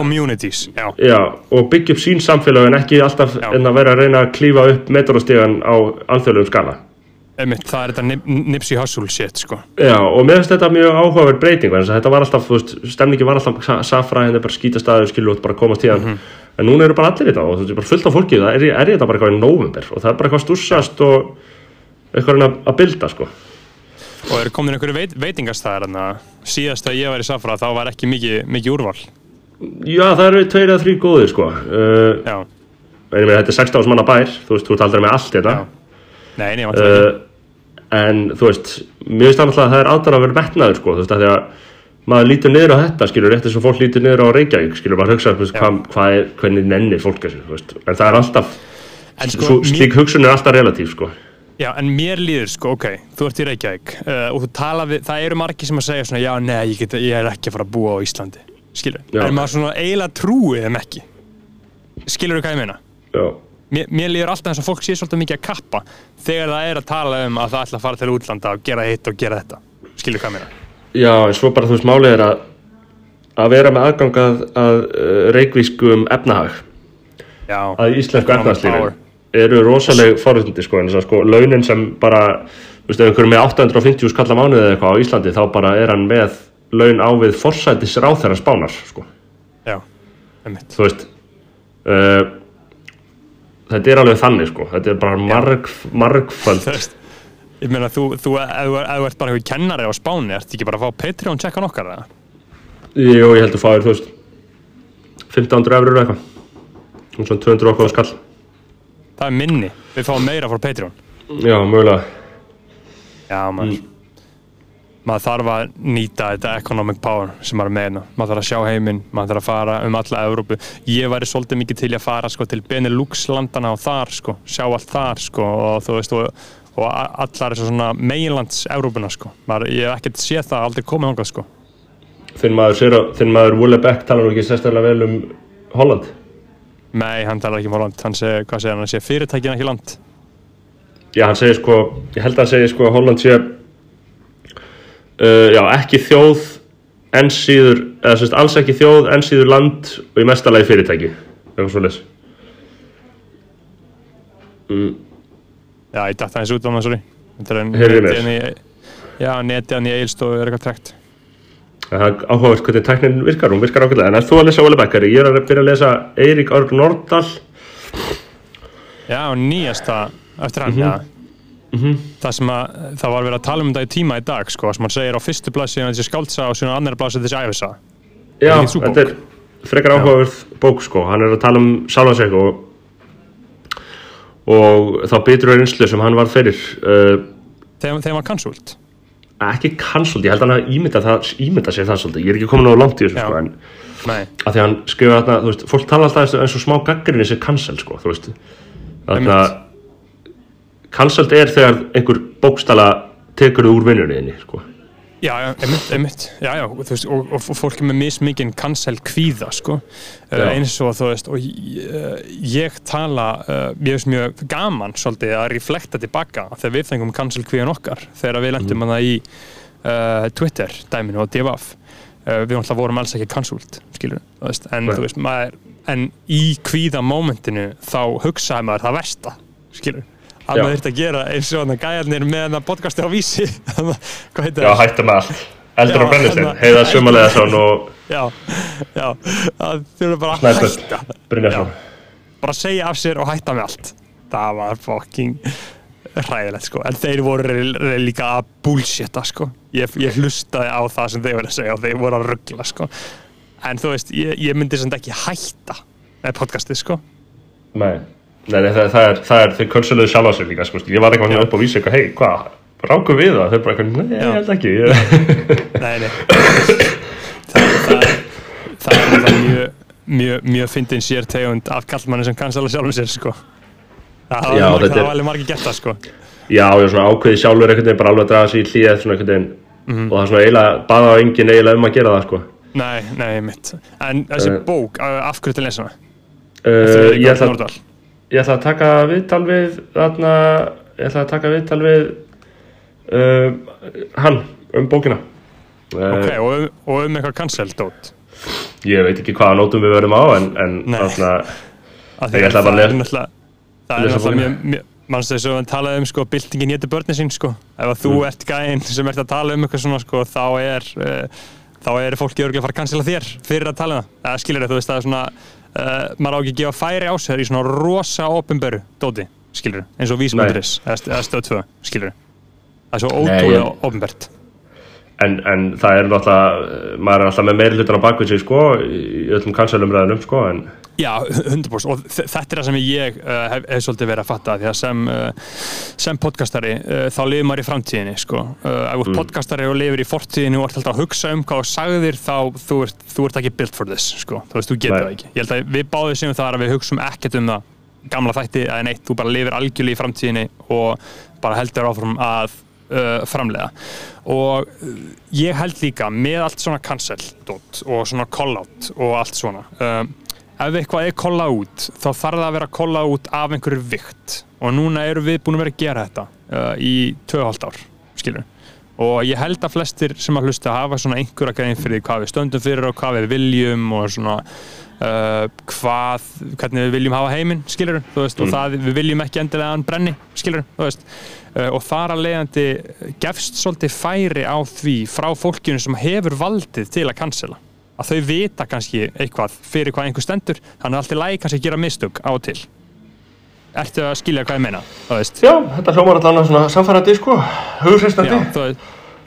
[SPEAKER 2] Já,
[SPEAKER 1] já, og byggja upp sín samfélag en ekki alltaf
[SPEAKER 2] Já.
[SPEAKER 1] en að vera að reyna að klífa upp metrostígan á alþjóðlegum skala.
[SPEAKER 2] Einmitt, það er þetta nip, nipsy hustle shit sko.
[SPEAKER 1] Já, og mér finnst þetta mjög áhugaverð breyting þetta var alltaf, veist, stemningi var alltaf sa- safra, henni bara skítastæður, skilur út bara komast tíðan, en núna eru bara allir í þetta og þú veist, bara fullt af fólki, það er, er þetta bara eitthvað í november og það er bara eitthvað stússast og eitthvað að að bilda, sko
[SPEAKER 2] og eru komin einhverju veit, veitingastæðar en síðast að ég var í Safra þá var ekki mikið, mikið úrval.
[SPEAKER 1] Já, það eru tveir eða þrý góðir, sko. Uh,
[SPEAKER 2] Já,
[SPEAKER 1] ég meina, þetta er 16 manna bær, þú veist, þú ert aldrei með allt þetta
[SPEAKER 2] Já. nei, nei, vantar ekki.
[SPEAKER 1] Uh, en þú veist mér finnst alltaf að það er aðdana að vera metnaður sko, þú veist, að því að maður lítur niður á þetta skilur, rétt eins og fólk lítur niður á Reykjavík skilur, maður hugsa, veist, hvað, er, hvernig nennir fólk þessu, þú veist, en það er alltaf
[SPEAKER 2] En sko,
[SPEAKER 1] slík hugsun er alltaf relatív, sko
[SPEAKER 2] Já, en mér líður sko, ok, þú ert í Reykjavík uh, og þú tala við, það eru margir sem að segja svona, já, nei, ég, get, ég er ekki að fara að búa á Íslandi, skilur,
[SPEAKER 1] Já.
[SPEAKER 2] en maður svona eiginlega trúið þeim ekki, skilur þú hvað ég meina?
[SPEAKER 1] já,
[SPEAKER 2] Mér, mér líður alltaf eins og fólk sé svolítið mikið að kappa þegar það er að tala um að það ætla að fara til útlanda og gera hitt og gera þetta, skilur þú hvað ég meina?
[SPEAKER 1] já, en svo bara þú veist, málið er að að vera með aðgang að, að uh, reykvískum efnahag Eru rosaleg forðundi sko, en þess að sko, launin sem bara þú veist, ef einhverjum með 850 skalla mánuði eða eitthvað á Íslandi, þá bara er hann með laun á við forsætis ráþæra spánar sko,
[SPEAKER 2] já, einmitt.
[SPEAKER 1] þú veist uh, þetta er alveg þannig sko, þetta er bara marg, margföld.
[SPEAKER 2] Þú veist, ég meina, þú, þú, ef þú ert bara einhver kennari á Spáni, ert ekki bara að fá Patreon checkan okkar, eða?
[SPEAKER 1] Jú, ég held að fáir, þú veist 1500 eurur eitthvað. Svona 200 okkur skall
[SPEAKER 2] Það er minni, við fáum meira frá Patreon.
[SPEAKER 1] já, mögulega.
[SPEAKER 2] Já, maður. Maður þarf að nýta þetta economic power sem maður með hérna. Maður þarf að sjá heiminn, maður þarf að fara um alla Evrópu. Ég væri svolítið mikið til að fara sko, til Benelux landana og þar sko, sjá allt þar sko, og þú veist og, og allar þessar svona meginlands Evrópuna sko. ég hef ekkert séð það aldrei komið þangað sko.
[SPEAKER 1] þinn maður, maður Wille Beck talar nú ekki sérstaklega vel um Holland
[SPEAKER 2] Nei, hann talar ekki um Holland, hann segir, hvað segir hann, hann segir fyrirtækin ekki land.
[SPEAKER 1] Já, hann segir sko, ég held að hann segir sko að Holland sé uh, já, ekki þjóð en síður, eða sérst alls ekki þjóð en síður land og í mestalagi fyrirtæki. Eitthvað svo leys mm,
[SPEAKER 2] Já, ég dætti aðeins út á það, sorry.
[SPEAKER 1] Heyrðu mér.
[SPEAKER 2] hann já, netið hann í eilstofu er eitthvað trekt
[SPEAKER 1] Það er áhugavert hvernig tæknin virkar, hún virkar ákveðlega en ef þú að lesa Wille Beck, er ég er að byrja að lesa Eirík Örn Nordal
[SPEAKER 2] Já, nýjasta eftir hann,
[SPEAKER 1] Mhm.
[SPEAKER 2] já. Það sem að, það var verið að tala um þetta í tíma í dag, sko, sem hann segir á fyrstu blaðsíðan þessi skáldsa og síðan á annari blaðsíðan þessi æfisa
[SPEAKER 1] Já,
[SPEAKER 2] bók?
[SPEAKER 1] þetta er frekar áhugaverð bók sko, hann er að tala um sjálfan sig og, og þá bitur reynslu sem hann var fyrir uh,
[SPEAKER 2] Þegar, þegar hann var cancelled
[SPEAKER 1] ekki cancelled, ég held að hann að ímynda, það, ímynda sér það svolítið, ég er ekki komin á langt í þessu sko, en
[SPEAKER 2] Nei,
[SPEAKER 1] að því að hann skrifa þarna, þú veist, fólk tala alltaf eins og smá gaggrinni sem cancel sko, þú veist. Þarna, cancelled er þegar einhver bókstala tekur þau úr vinnunni þinni, sko
[SPEAKER 2] Já, einmitt, einmitt, já, já, þú veist, og, og fólk er með mismikinn cancel kvíða, sko, uh, eins og þú veist, og uh, ég tala, uh, ég veist mjög gaman svolítið að reflekta tilbaka þegar við fengum cancel kvíðan okkar, þegar við lendum mm. í uh, Twitter dæminu og divaf, við alltaf vorum alls ekki cancelled, skilur, þú veist, en þú veist, maður, en í kvíða momentinu þá hugsaði maður það versta, skilur, að maður þurfti að gera eins og þannig gæjarnir með það podcasti á vísi,
[SPEAKER 1] Já, hætta með allt, eldur brennistein
[SPEAKER 2] hérna-
[SPEAKER 1] heiða sumalega og
[SPEAKER 2] Já, já, það þurfa bara að hætta.
[SPEAKER 1] Brynjarsson.
[SPEAKER 2] Bara segja af sér og hætta með allt. Það var fucking hræðilegt sko, en þeir voru líka að bullshitta sko. Ég, ég hlustaði á það sem þeir voru að segja og þeir voru að ruggla sko. En þú veist, ég, ég myndi sem ekki hætta með podcastið sko.
[SPEAKER 1] Nei, nei, nei það, það er, það er þeir könsulegðu sjálf á sig líka, sko, ég var eitthvað
[SPEAKER 2] Já.
[SPEAKER 1] upp á vísi eitthvað, hei, hvað, rákum við það? Þeir bara eitthvað, nei, ég held ekki ég,
[SPEAKER 2] Nei, nei Það, það, er- það er mjög mjög, mjög fyndin sér tegund af kallmanni sem kansala sjálfum sér sko Það
[SPEAKER 1] Já,
[SPEAKER 2] var
[SPEAKER 1] er-
[SPEAKER 2] var alveg margir gert það sko
[SPEAKER 1] Já, ég er svona ákveði sjálfur einhvern veginn bara alveg að draga sig í hlýð svona einhvern veginn
[SPEAKER 2] Mhm.
[SPEAKER 1] og það er svona eiginlega, baða á enginn eiginlega um að gera það, sko
[SPEAKER 2] Nei, nei, mitt En þessi
[SPEAKER 1] Eh.
[SPEAKER 2] bók, af hverju til lesa hana?
[SPEAKER 1] uh, ég, ætla, að taka viðtal við þarna, ég ætla að taka viðtal við uh, hann um bókina. Uh,
[SPEAKER 2] Ok, og, og um eitthvað cancel dót
[SPEAKER 1] Ég veit ekki hvaða nótum við verðum á en, en þarna, Ég ætla bara að lesa-
[SPEAKER 2] Það er náttúrulega mjög, þess að hann talaði um sko byltingin hétu börnin sín sko? Ef að þú
[SPEAKER 1] Mm.
[SPEAKER 2] ert gæinn sem ert að tala um eitthvað svona sko þá er uh, þá er fólki örgulega að fara að cancela þér fyrir að tala um það. Það skilur þú veist það er svona uh, maður á ekki að gefa færi á sér í svona rosa opinberu dóti skilur eins og vísmundris eða, eða stöð 2 skilur það er svo
[SPEAKER 1] ég-
[SPEAKER 2] opinbert.
[SPEAKER 1] En, en það er náttúrulega maður er alltaf með meiri hlutan á bakvið sig sko í öllum kansalumræðinum sko en
[SPEAKER 2] Já, 100% og þetta er það sem ég uh, hef, hef svolítið verið að fatta því að sem, uh, sem podcastari uh, þá lifir maður í framtíðinni sko. ef ert podcastari og lifir í fortíðinni og ert alltaf að hugsa um hvað þú sagðir þá þú ert, þú ert ekki built for this sko. þú veist, þú getur
[SPEAKER 1] Nei.
[SPEAKER 2] það ekki ég held að við báðum sem það að við hugsum ekkert um það gamla þætti eða neitt, þú bara lifir algjörlega í framtíðinni og bara heldur áfram að framlega og ég held líka með allt svona cancel dot, og svona call out og allt svona um, ef eitthvað er kolla út þá þarf það að vera kolla út af einhverju vikt. Og núna eru við búin að vera að gera þetta uh, í 2,5 ár skilur og ég held að flestir sem að hlusta hafa svona einhverja grein fyrir hvað við stöndum fyrir og hvað við viljum og svona uh, hvað, hvernig við viljum hafa heiminn skilur, veist, og það við viljum ekki endilega að hann brenni, skilur, uh, og þar að leiðandi gefst svolítið færi á því frá fólkinu sem hefur valdið til að cancela að þau vita kannski eitthvað fyrir hvað einhver stendur, þannig að allt er lægi kannski að gera mistök á og til. Ertu að skilja hvað ég meina,
[SPEAKER 1] já, þetta hljómar allan svona samfærandi sko. Hughristandi
[SPEAKER 2] Já,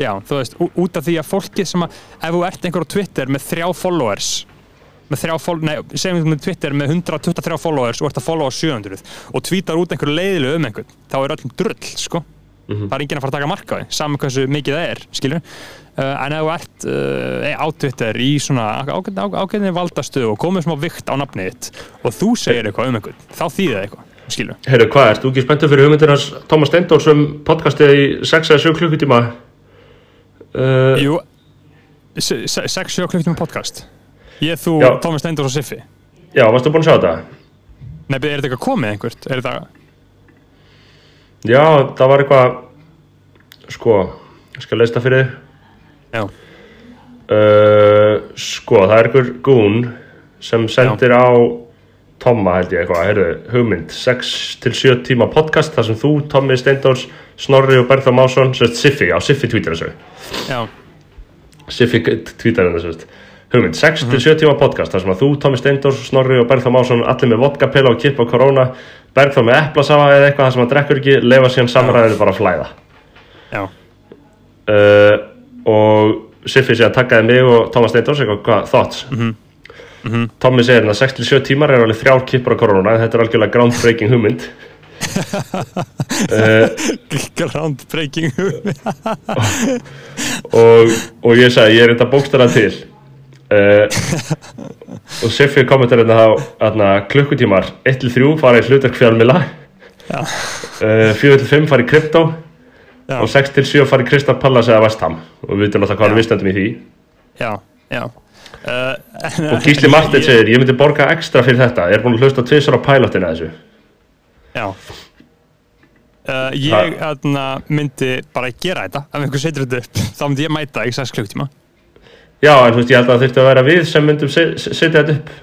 [SPEAKER 2] já, þú veist, út af því að fólki sem að, ef þú ert einhver á Twitter með þrjá followers með þrjá, fol- nei, segjum við með Twitter með 123 followers og ert að followa 700 og tweetar út einhverju leiðilegu um einhvern þá er öllum drull, sko. Það er enginn að fara að taka marka á því, saman hversu mikið það er skilur, en ef þú ert uh, á Twitter í svona ágætni, ágætni valdastöðu og komið smá vikt á nafnið þitt og þú segir eitthvað um einhvern þá þýðir það eitthvað, skilur
[SPEAKER 1] Heyrðu, hvað, ert þú ekki spenntur fyrir hugmyndir hans Thomas Steindors um podcastið í 6 eða 7 klukkutíma uh,
[SPEAKER 2] Jú, 6-7 klukktíma podcast Ég, þú,
[SPEAKER 1] Já.
[SPEAKER 2] Tómi Steindors og Siffi
[SPEAKER 1] Já, varstu búin að sjá þetta?
[SPEAKER 2] Nei, er þetta eitthvað komið einhvert? Er þetta,
[SPEAKER 1] Já, það var eitthvað sko, ég skal leysa það fyrir þig
[SPEAKER 2] já,
[SPEAKER 1] uh, sko, það er einhver gún sem sendir á Tomma held ég eitthvað, heyrðu, hugmynd. 6 til 7 tíma podcast þar sem þú, Tommi Steindors, Snorri og Bergþór Másson, sérst Siffi, já, Siffi tweetar þessu.
[SPEAKER 2] Já,
[SPEAKER 1] Siffi tweetar hennar sérst hugmynd, 6 til 7 tíma podcast þar sem að þú, Tommi Steindors, Snorri og Bergþór Másson allir með vodkapela og kipp og korona Bergþór með eplasafa eða eitthvað þar sem hann drekkur ekki leifa síðan samræðinu bara að flæða.
[SPEAKER 2] Já,
[SPEAKER 1] uh, og Siffi sé að takkaði mig og Thomas Steindors eitthvað, hvað, thoughts? Tommi segir hérna 6-7 tímar er alveg þrjár kippur á korona þetta er algjörlega groundbreaking hugmynd. Uh,
[SPEAKER 2] groundbreaking
[SPEAKER 1] og, og ég sagði ég er þetta bókstara til. Uh, og Siffi kommentar hérna hérna, klukkutímar 1-3 fara í hlutverk fjármila
[SPEAKER 2] Já.
[SPEAKER 1] uh, 4-5 fara í krypto
[SPEAKER 2] Já.
[SPEAKER 1] og 6-7 fara í Kristaf Pallas eða Vestham og við veitum alltaf hvað við stöndum í því.
[SPEAKER 2] Já, já. Uh,
[SPEAKER 1] og Gísli Martin segir ég myndi borga ekstra fyrir þetta. Ég er búin að hlusta tvisar á pilotina þessu?
[SPEAKER 2] Já. Uh, Ég aðna, myndi bara gera þetta. Ef einhver setur þetta upp þá myndi ég mæta í 6 klukktíma.
[SPEAKER 1] Já en þú veist ég held að það þurfti að vera við sem myndum se- se- setja þetta upp.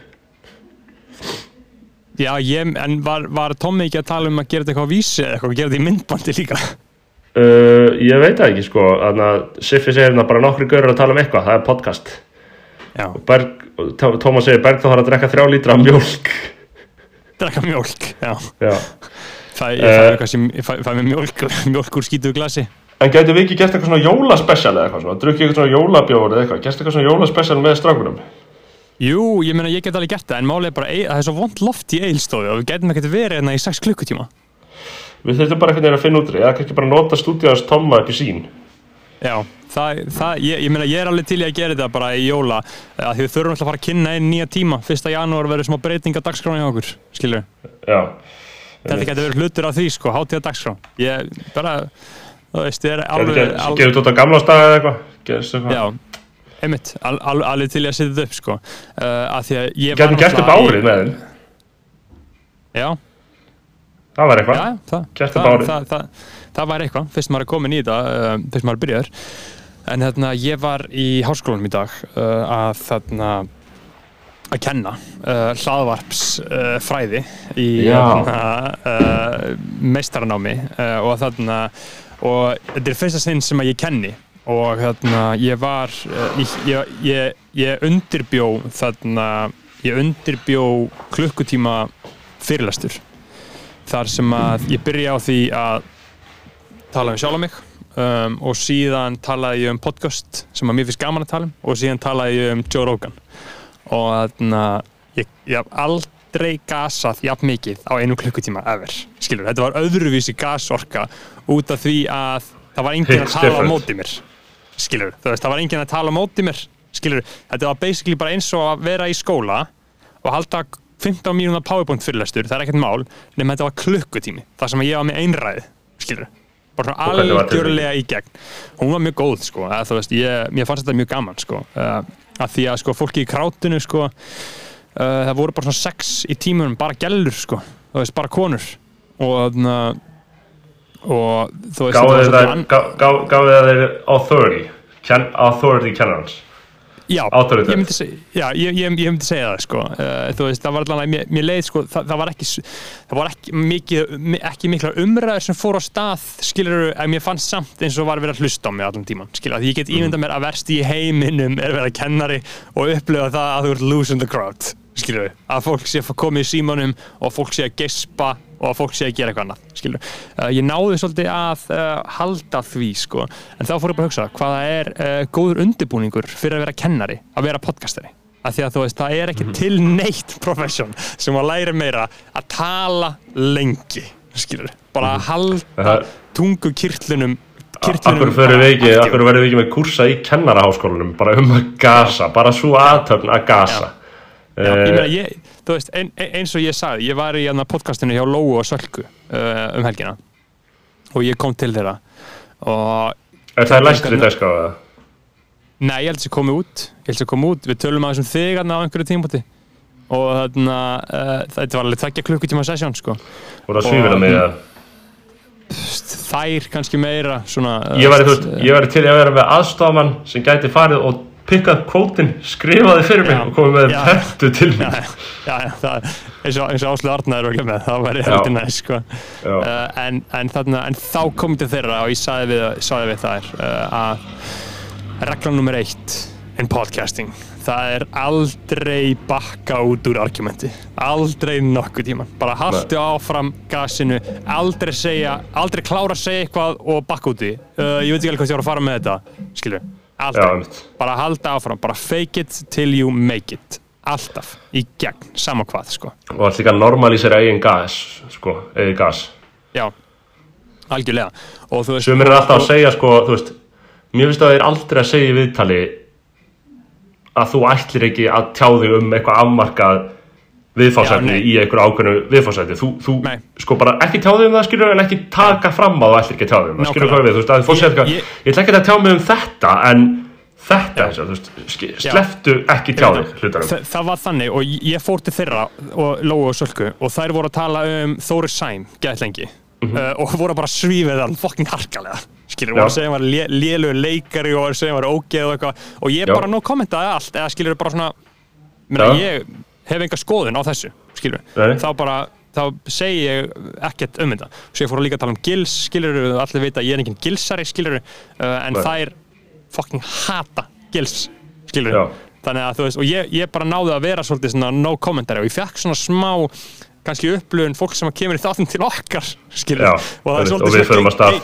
[SPEAKER 2] Já, ég, en var, var Tommi ekki að tala um að gera þetta eitthvað á vísi eða eitthvað, gera þetta í myndbandi líka
[SPEAKER 1] uh, ég veit það ekki sko. Siffi segir hérna bara nokkri görur að tala um eitthvað. Það er podcast. Berg, Tó- Tómas segir Berg þá þarf að drekka þrjá lítra af mjólk.
[SPEAKER 2] Drekka mjólk Já,
[SPEAKER 1] já.
[SPEAKER 2] Það, ég fæ
[SPEAKER 1] Eh.
[SPEAKER 2] eitthvað sem, ég fæ, fæ með mjólk, mjólk úr skítuðu glasi.
[SPEAKER 1] En getur við ekki gert eitthvað svona jólaspecial eða eitthvað svona, drukkið eitthvað svona jólabjóður eða eitthvað, gert eitthvað svona jólaspecial með strákunum?
[SPEAKER 2] Jú, ég meina ég get alveg gert það en málið er bara, það er svo vond loft í eilstofu og við getum ekkert verið hérna í 6 klukkutíma
[SPEAKER 1] Við þurfum bara einhvern veginn að finna út eða kannski bara nota stúdíðans Tomma upp í sín.
[SPEAKER 2] Já, það, það ég, ég meina ég er alveg til í að gera þetta bara í jóla að því við þurfum alltaf að fara að kynna einn nýja tíma fyrsta janúar verður smá breyting á dagskráni hjá okkur skilur,
[SPEAKER 1] Já.
[SPEAKER 2] þetta getur verið hlutur af því sko, hátíða dagskrá ég bara, þú veist, ég er alveg
[SPEAKER 1] ge-
[SPEAKER 2] al,
[SPEAKER 1] gefið þetta á gamla staði eða eitthvað?
[SPEAKER 2] Já, einmitt al, al, alveg til í að setja þetta upp sko uh, að því að ég
[SPEAKER 1] Getum gert upp árið með þeim. Það var eitthvað.
[SPEAKER 2] Já, það, það, það, það, var eitthvað, fyrst maður er komin í þetta, uh, fyrst maður er byrjaður. En þarna, ég var í háskólanum í dag uh, að þarna að kenna uh, hlaðvarpsfræði uh, í uh, meistaranámi og þarna og þetta er fyrsta sinn sem að ég kenni og þarna ég var ég, ég, ég, undirbjó þarna ég undirbjó klukkutíma fyrirlestur þar sem að ég byrja á því að tala um sjálf mig um, og síðan talaði ég um podcast sem að mér finnst gaman að tala um og síðan talaði ég um Joe Rogan. Og þannig að ég, ég haf aldrei gasað jafn mikið á einu klukkutíma ever, skilur, þetta var öðruvísi gasorka út af því að það var enginn að tala á
[SPEAKER 1] different.
[SPEAKER 2] móti mér skilur, veist, það var enginn að tala á móti mér skilur, þetta var basically bara eins og að vera í skóla og halda 15 mínúna powerpoint fyrirlestur, það er ekkert mál nema þetta var klukkutími, það sem ég var með einræði skilur, bara svona algjörlega í gegn. Hún var mjög góð, sko, að, þú veist ég, mér fannst þetta mjög gaman, sko að því að, sko, fólki í krátinu, sko það voru bara svona sex í tímunum, bara gellur, sko þú veist, bara konur. Og, uh, og þú veist, svolítið
[SPEAKER 1] það- gá- gá- gáfu það þeir authority, authority kennarans.
[SPEAKER 2] Já, ég myndi, seg, já ég, ég, ég myndi segja það sko. uh, þú veist, það var allavega, mér, mér leið sko, það, það var ekki, það var ekki mikið mi- ekki mikla umræður sem fór á stað skilur, en mér fannst samt eins og var verið að hlusta á mig allan tíman, skilur, því ég get ímynda mér að verst í heiminum er verið kennari og upplifa það að þú ert losing the crowd skilur, að fólk sé að koma í símanum og fólk sé að gespa og að fólk sé að gera eitthvað annað, skilur uh, ég náði svolítið að uh, halda því sko, en þá fór ég bara að hugsa hvaða er uh, góður undirbúningur fyrir að vera kennari, að vera podcastari? Af því að þú veist, það er ekki til neitt profession sem að læra meira að tala lengi skilur, bara að halda
[SPEAKER 1] Það-
[SPEAKER 2] tungu kirtlunum
[SPEAKER 1] Akkur við verðum við ekki með kursa í kennaraháskólanum, bara um að gasa, bara svo aðtöfn að gasa.
[SPEAKER 2] Já, ég
[SPEAKER 1] Eh,
[SPEAKER 2] meina, ég, þú veist, ein, ein- eins og ég sagði, ég var í hérna podcastinu hjá Lóu og Sölku uh, um helgina. Og ég kom til þeirra. Og
[SPEAKER 1] Er það læstri dagskrá eða?
[SPEAKER 2] Nei, ég held að það komi út. Ég held að það komi út, við tölum aðeins um þig hérna á einhverju tímpúti og þarna, uh, þetta var alveg tveggja klukkutíma sesjón sko.
[SPEAKER 1] voru að svífina mig að
[SPEAKER 2] þær kannski meira svona,
[SPEAKER 1] ég væri, ég til að vera með aðstofamann sem gæti farið og pikkað kvótin, skrifaði fyrir mig
[SPEAKER 2] Já.
[SPEAKER 1] og komið með pertu til mig
[SPEAKER 2] já, já, það, og, eins og Áslu Arnar er ekki með, það væri heldur næst sko. Uh, en, en, þarna, en þá kom til þeirra og ég sagði við, sagði við þær uh, að regla nummer eitt in podcasting það er aldrei bakka út úr argumenti. Aldrei nokkuð tíma. Bara haltu áfram gasinu aldrei segja, aldrei klára að segja eitthvað og bakka út í uh, ég veit ekki alveg hvað ég var að fara með þetta skilju,
[SPEAKER 1] Einmitt.
[SPEAKER 2] bara halda áfram, bara fake it till you make it. Alltaf, í gegn, sama hvað sko,
[SPEAKER 1] og allt líka normalísera eigin gas sko, eigin gas.
[SPEAKER 2] Já algjörlega.
[SPEAKER 1] Sumir er alltaf að segja sko, veist Mér finnst að þeir aldrei að segja í viðtali að þú ætlir ekki að tjá þig um eitthvað afmarkað
[SPEAKER 2] Nei.
[SPEAKER 1] í einhverju ákveðnu viðfársætni þú, þú sko bara ekki tjá þig um það skilur en ekki taka fram að þú ætlir ekki að tjá þig um það skilur hvað við, þú veist að segja
[SPEAKER 2] Ég-
[SPEAKER 1] eitthvað
[SPEAKER 2] ég-
[SPEAKER 1] ég ætla ekki að tjá mig um þetta en þetta og þú veist sleftu ekki tjá þig hlutanum
[SPEAKER 2] Þa, það var þannig og ég- fór til þeirra og Lóu og Sölku og þær voru að tala um Þóri Sæm gætt lengi uh, og voru bara svífið hann fokkin harkalega skilur.
[SPEAKER 1] Já.
[SPEAKER 2] að segja var lé, lélugur leikari og segja var ógeð og eitthvað og ég
[SPEAKER 1] Já.
[SPEAKER 2] bara nú kommentaði allt eða skilur bara svona meina,
[SPEAKER 1] Já.
[SPEAKER 2] ég hef enga skoðun á þessu þá bara þá segi ég ekkert um þetta. Svo ég fór að líka að tala um gils, skilur allir vita að ég er enginn gilsari, skilur uh, en
[SPEAKER 1] Nei.
[SPEAKER 2] þær fucking hata gils, skilur
[SPEAKER 1] Já.
[SPEAKER 2] þannig að þú veist, og ég, ég bara náði að vera svolítið svona no commentary og ég fekk svona smá kannski upplöfun fólk sem kemur í þáttum til okkar skilur,
[SPEAKER 1] Já,
[SPEAKER 2] og það er svolítið svona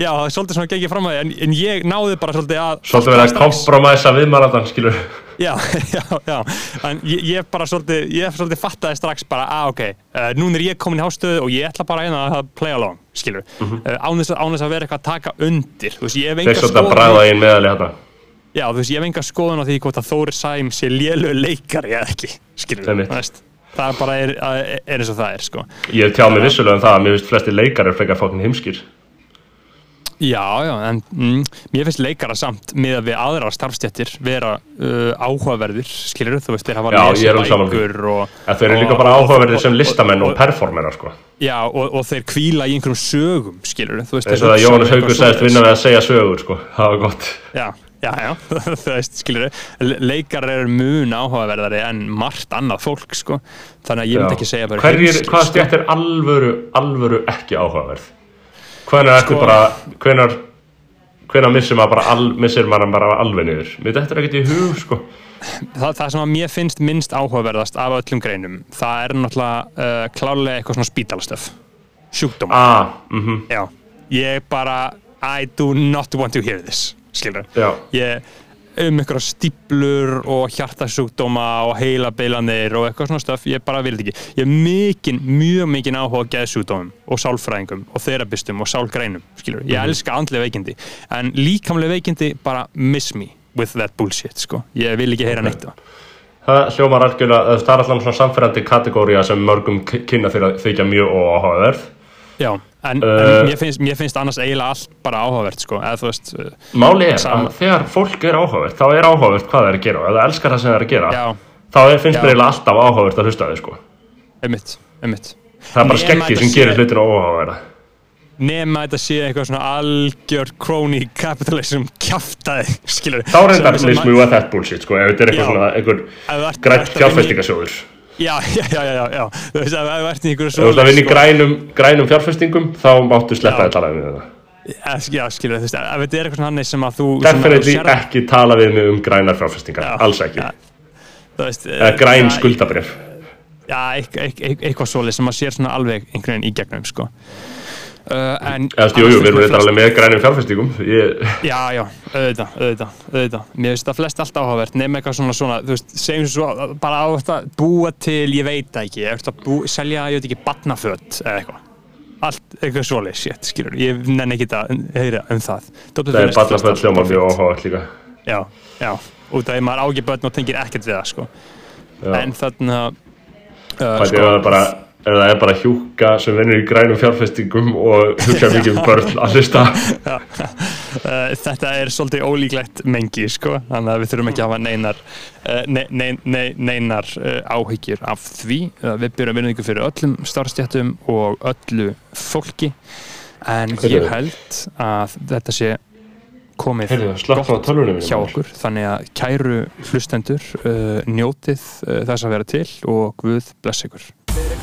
[SPEAKER 2] Já, það er svolítið svona gengið fram að því en, en ég náði bara svolítið að
[SPEAKER 1] svolítið verið að kompromæsa viðmælandan skilur
[SPEAKER 2] Já, já, já, en ég, ég bara svolítið, ég svolítið fattaði strax bara, að ok, uh, núna er ég komin í hástöðu og ég ætla bara eina að play along, skilur, mm -hmm. uh, án, þess að, að vera eitthvað að taka undir, þú veist, ég hef
[SPEAKER 1] þeir
[SPEAKER 2] enga
[SPEAKER 1] svolítið að
[SPEAKER 2] skoðun,
[SPEAKER 1] bræða einn meðal í þetta.
[SPEAKER 2] Já, þú veist, ég hef enga skoðun á því hvort að Þóri Sæm sé lélu leikari eða ekki, skilur, þú veist, það bara er, er, er eins og það er, sko.
[SPEAKER 1] ég tjáð mig vissulega um það að mér finnst flesti leikar frekar fokkin heimskir
[SPEAKER 2] Já, já, en mm, mér finnst leikara samt með að við aðrar starfstjættir vera uh, áhugaverðir, skilur, þú veist, þeir hafa bækur og
[SPEAKER 1] En þeir eru líka bara áhugaverðir sem listamenn og performerar sko.
[SPEAKER 2] Já, og, og þeir kvíla í einhverjum sögum, skilur þú veist, um
[SPEAKER 1] Jóhannes
[SPEAKER 2] eitthvað
[SPEAKER 1] Haugur
[SPEAKER 2] svoleiðis.
[SPEAKER 1] vinna við að segja sögur sko. það var gott
[SPEAKER 2] Já, já, já, þú veist, skilur leikar eru mun áhugaverðari en margt annað fólk, sko þannig að ég myndi ekki segja
[SPEAKER 1] Hverjir,
[SPEAKER 2] heimskir,
[SPEAKER 1] hvað
[SPEAKER 2] sko.
[SPEAKER 1] stjætt er alvöru alvöru ekki áhugaverð hvenar
[SPEAKER 2] Sko-
[SPEAKER 1] bara hvenar hvenar missir maður bara al, missir maður bara alveg niður? Mér þetta er ekkert í hug sko.
[SPEAKER 2] það, það sem að mér finnst minnst áhugaverðast af öllum greinum, það er náttúrulega uh, klálega eitthvað svona spítalastöf. Sjúkdóma,
[SPEAKER 1] ah, mhm,
[SPEAKER 2] já. Ég bara, I do not want to hear this skilur, ég um einhverja stíplur og hjartasjúkdóma og heilabeilanir og eitthvað svona stöf, ég bara vil ekki. Ég er mikinn, mjög mikinn áhuga á geðsjúkdómum og sálfræðingum og þerabistum og sálgreinum, skilur, ég elska andlega veikindi, en líkamlega veikindi bara miss me with that bullshit sko, ég vil ekki heyra neitt það.
[SPEAKER 1] Það hljómar algjörlega það er alltaf svona samfærandi kategória sem mörgum kynna fyrir að þykja mjög óáhugaverð
[SPEAKER 2] já, en,
[SPEAKER 1] Uh,
[SPEAKER 2] en mér, finnst, mér finnst annars eiginlega allt bara áhugavert sko, eða þú veist, uh,
[SPEAKER 1] Máli er
[SPEAKER 2] Sam-
[SPEAKER 1] að þegar fólk er áhugavert þá er áhugavert hvað það er að gera og ef það elskar það sem það er að gera
[SPEAKER 2] já,
[SPEAKER 1] þá er, finnst
[SPEAKER 2] Já.
[SPEAKER 1] mér eiginlega alltaf áhugavert að hlusta þau sko.
[SPEAKER 2] einmitt, einmitt
[SPEAKER 1] það er bara
[SPEAKER 2] þetta
[SPEAKER 1] sem
[SPEAKER 2] sé-
[SPEAKER 1] gerir hlutina óhugaverða
[SPEAKER 2] nema þetta sé eitthvað svona algjör crony capitalism kjaftaði, skilur
[SPEAKER 1] þá reyndar mismjúa þetta bullshit sko, ef þetta er
[SPEAKER 2] Já.
[SPEAKER 1] eitthvað svona einhver
[SPEAKER 2] Ef þú að já, já, já, já, já, þú veist að ert í einhverju
[SPEAKER 1] ef þú ert að vinna í
[SPEAKER 2] sko,
[SPEAKER 1] grænum, grænum fjárfestingum þá máttu sleppa að um það.
[SPEAKER 2] Eh, já, skilur, þú veist, ef þetta er eitthvað hannig sem að þú
[SPEAKER 1] definitely
[SPEAKER 2] þú sérð-
[SPEAKER 1] ekki tala við mig um grænar fjárfestingar,
[SPEAKER 2] Já,
[SPEAKER 1] alls ekki.
[SPEAKER 2] já. veist,
[SPEAKER 1] eða græn
[SPEAKER 2] já,
[SPEAKER 1] skuldabrif
[SPEAKER 2] já, eitthvað, svoleið sem að sér svona alveg einhvern veginn í gegnum, sko en
[SPEAKER 1] eða jú, jú, við erum þetta alveg með grænum fjárfestingum ég,
[SPEAKER 2] Já, já, auðvitað, auðvitað, auðvitað. Mér finnst það flest allt áhugavert nema eitthvað svona svona, þú veist, segjum svo bara á þetta búa til, ég veit ekki, að bú, selja, ég veit ekki, batnaföt eða eitthvað. Allt eitthvað svoleið, shit, skilur, ég nenni ekki að heyra um það. Dóttir
[SPEAKER 1] það er
[SPEAKER 2] allt
[SPEAKER 1] hljóma mjög
[SPEAKER 2] áhugavert.
[SPEAKER 1] líka
[SPEAKER 2] Já, já, út af því maður á ekki börn og tengir ekkert við það, sko.
[SPEAKER 1] Eða er bara hjúka sem vinnur í grænum fjárfestingum og hugsa mikið um börn að hlusta.
[SPEAKER 2] Uh, þetta er svolítið ólíklegt mengi sko, þannig að við þurfum ekki að hafa neinar, ne, ne, ne, neinar uh, áhyggjur af því. Við byrjum vinningu fyrir öllum starfstjættum og öllu fólki en ég held að þetta sé komið
[SPEAKER 1] minni,
[SPEAKER 2] hjá okkur. Þannig að kæru hlustendur njótið þess að vera til og Guð bless ykkur.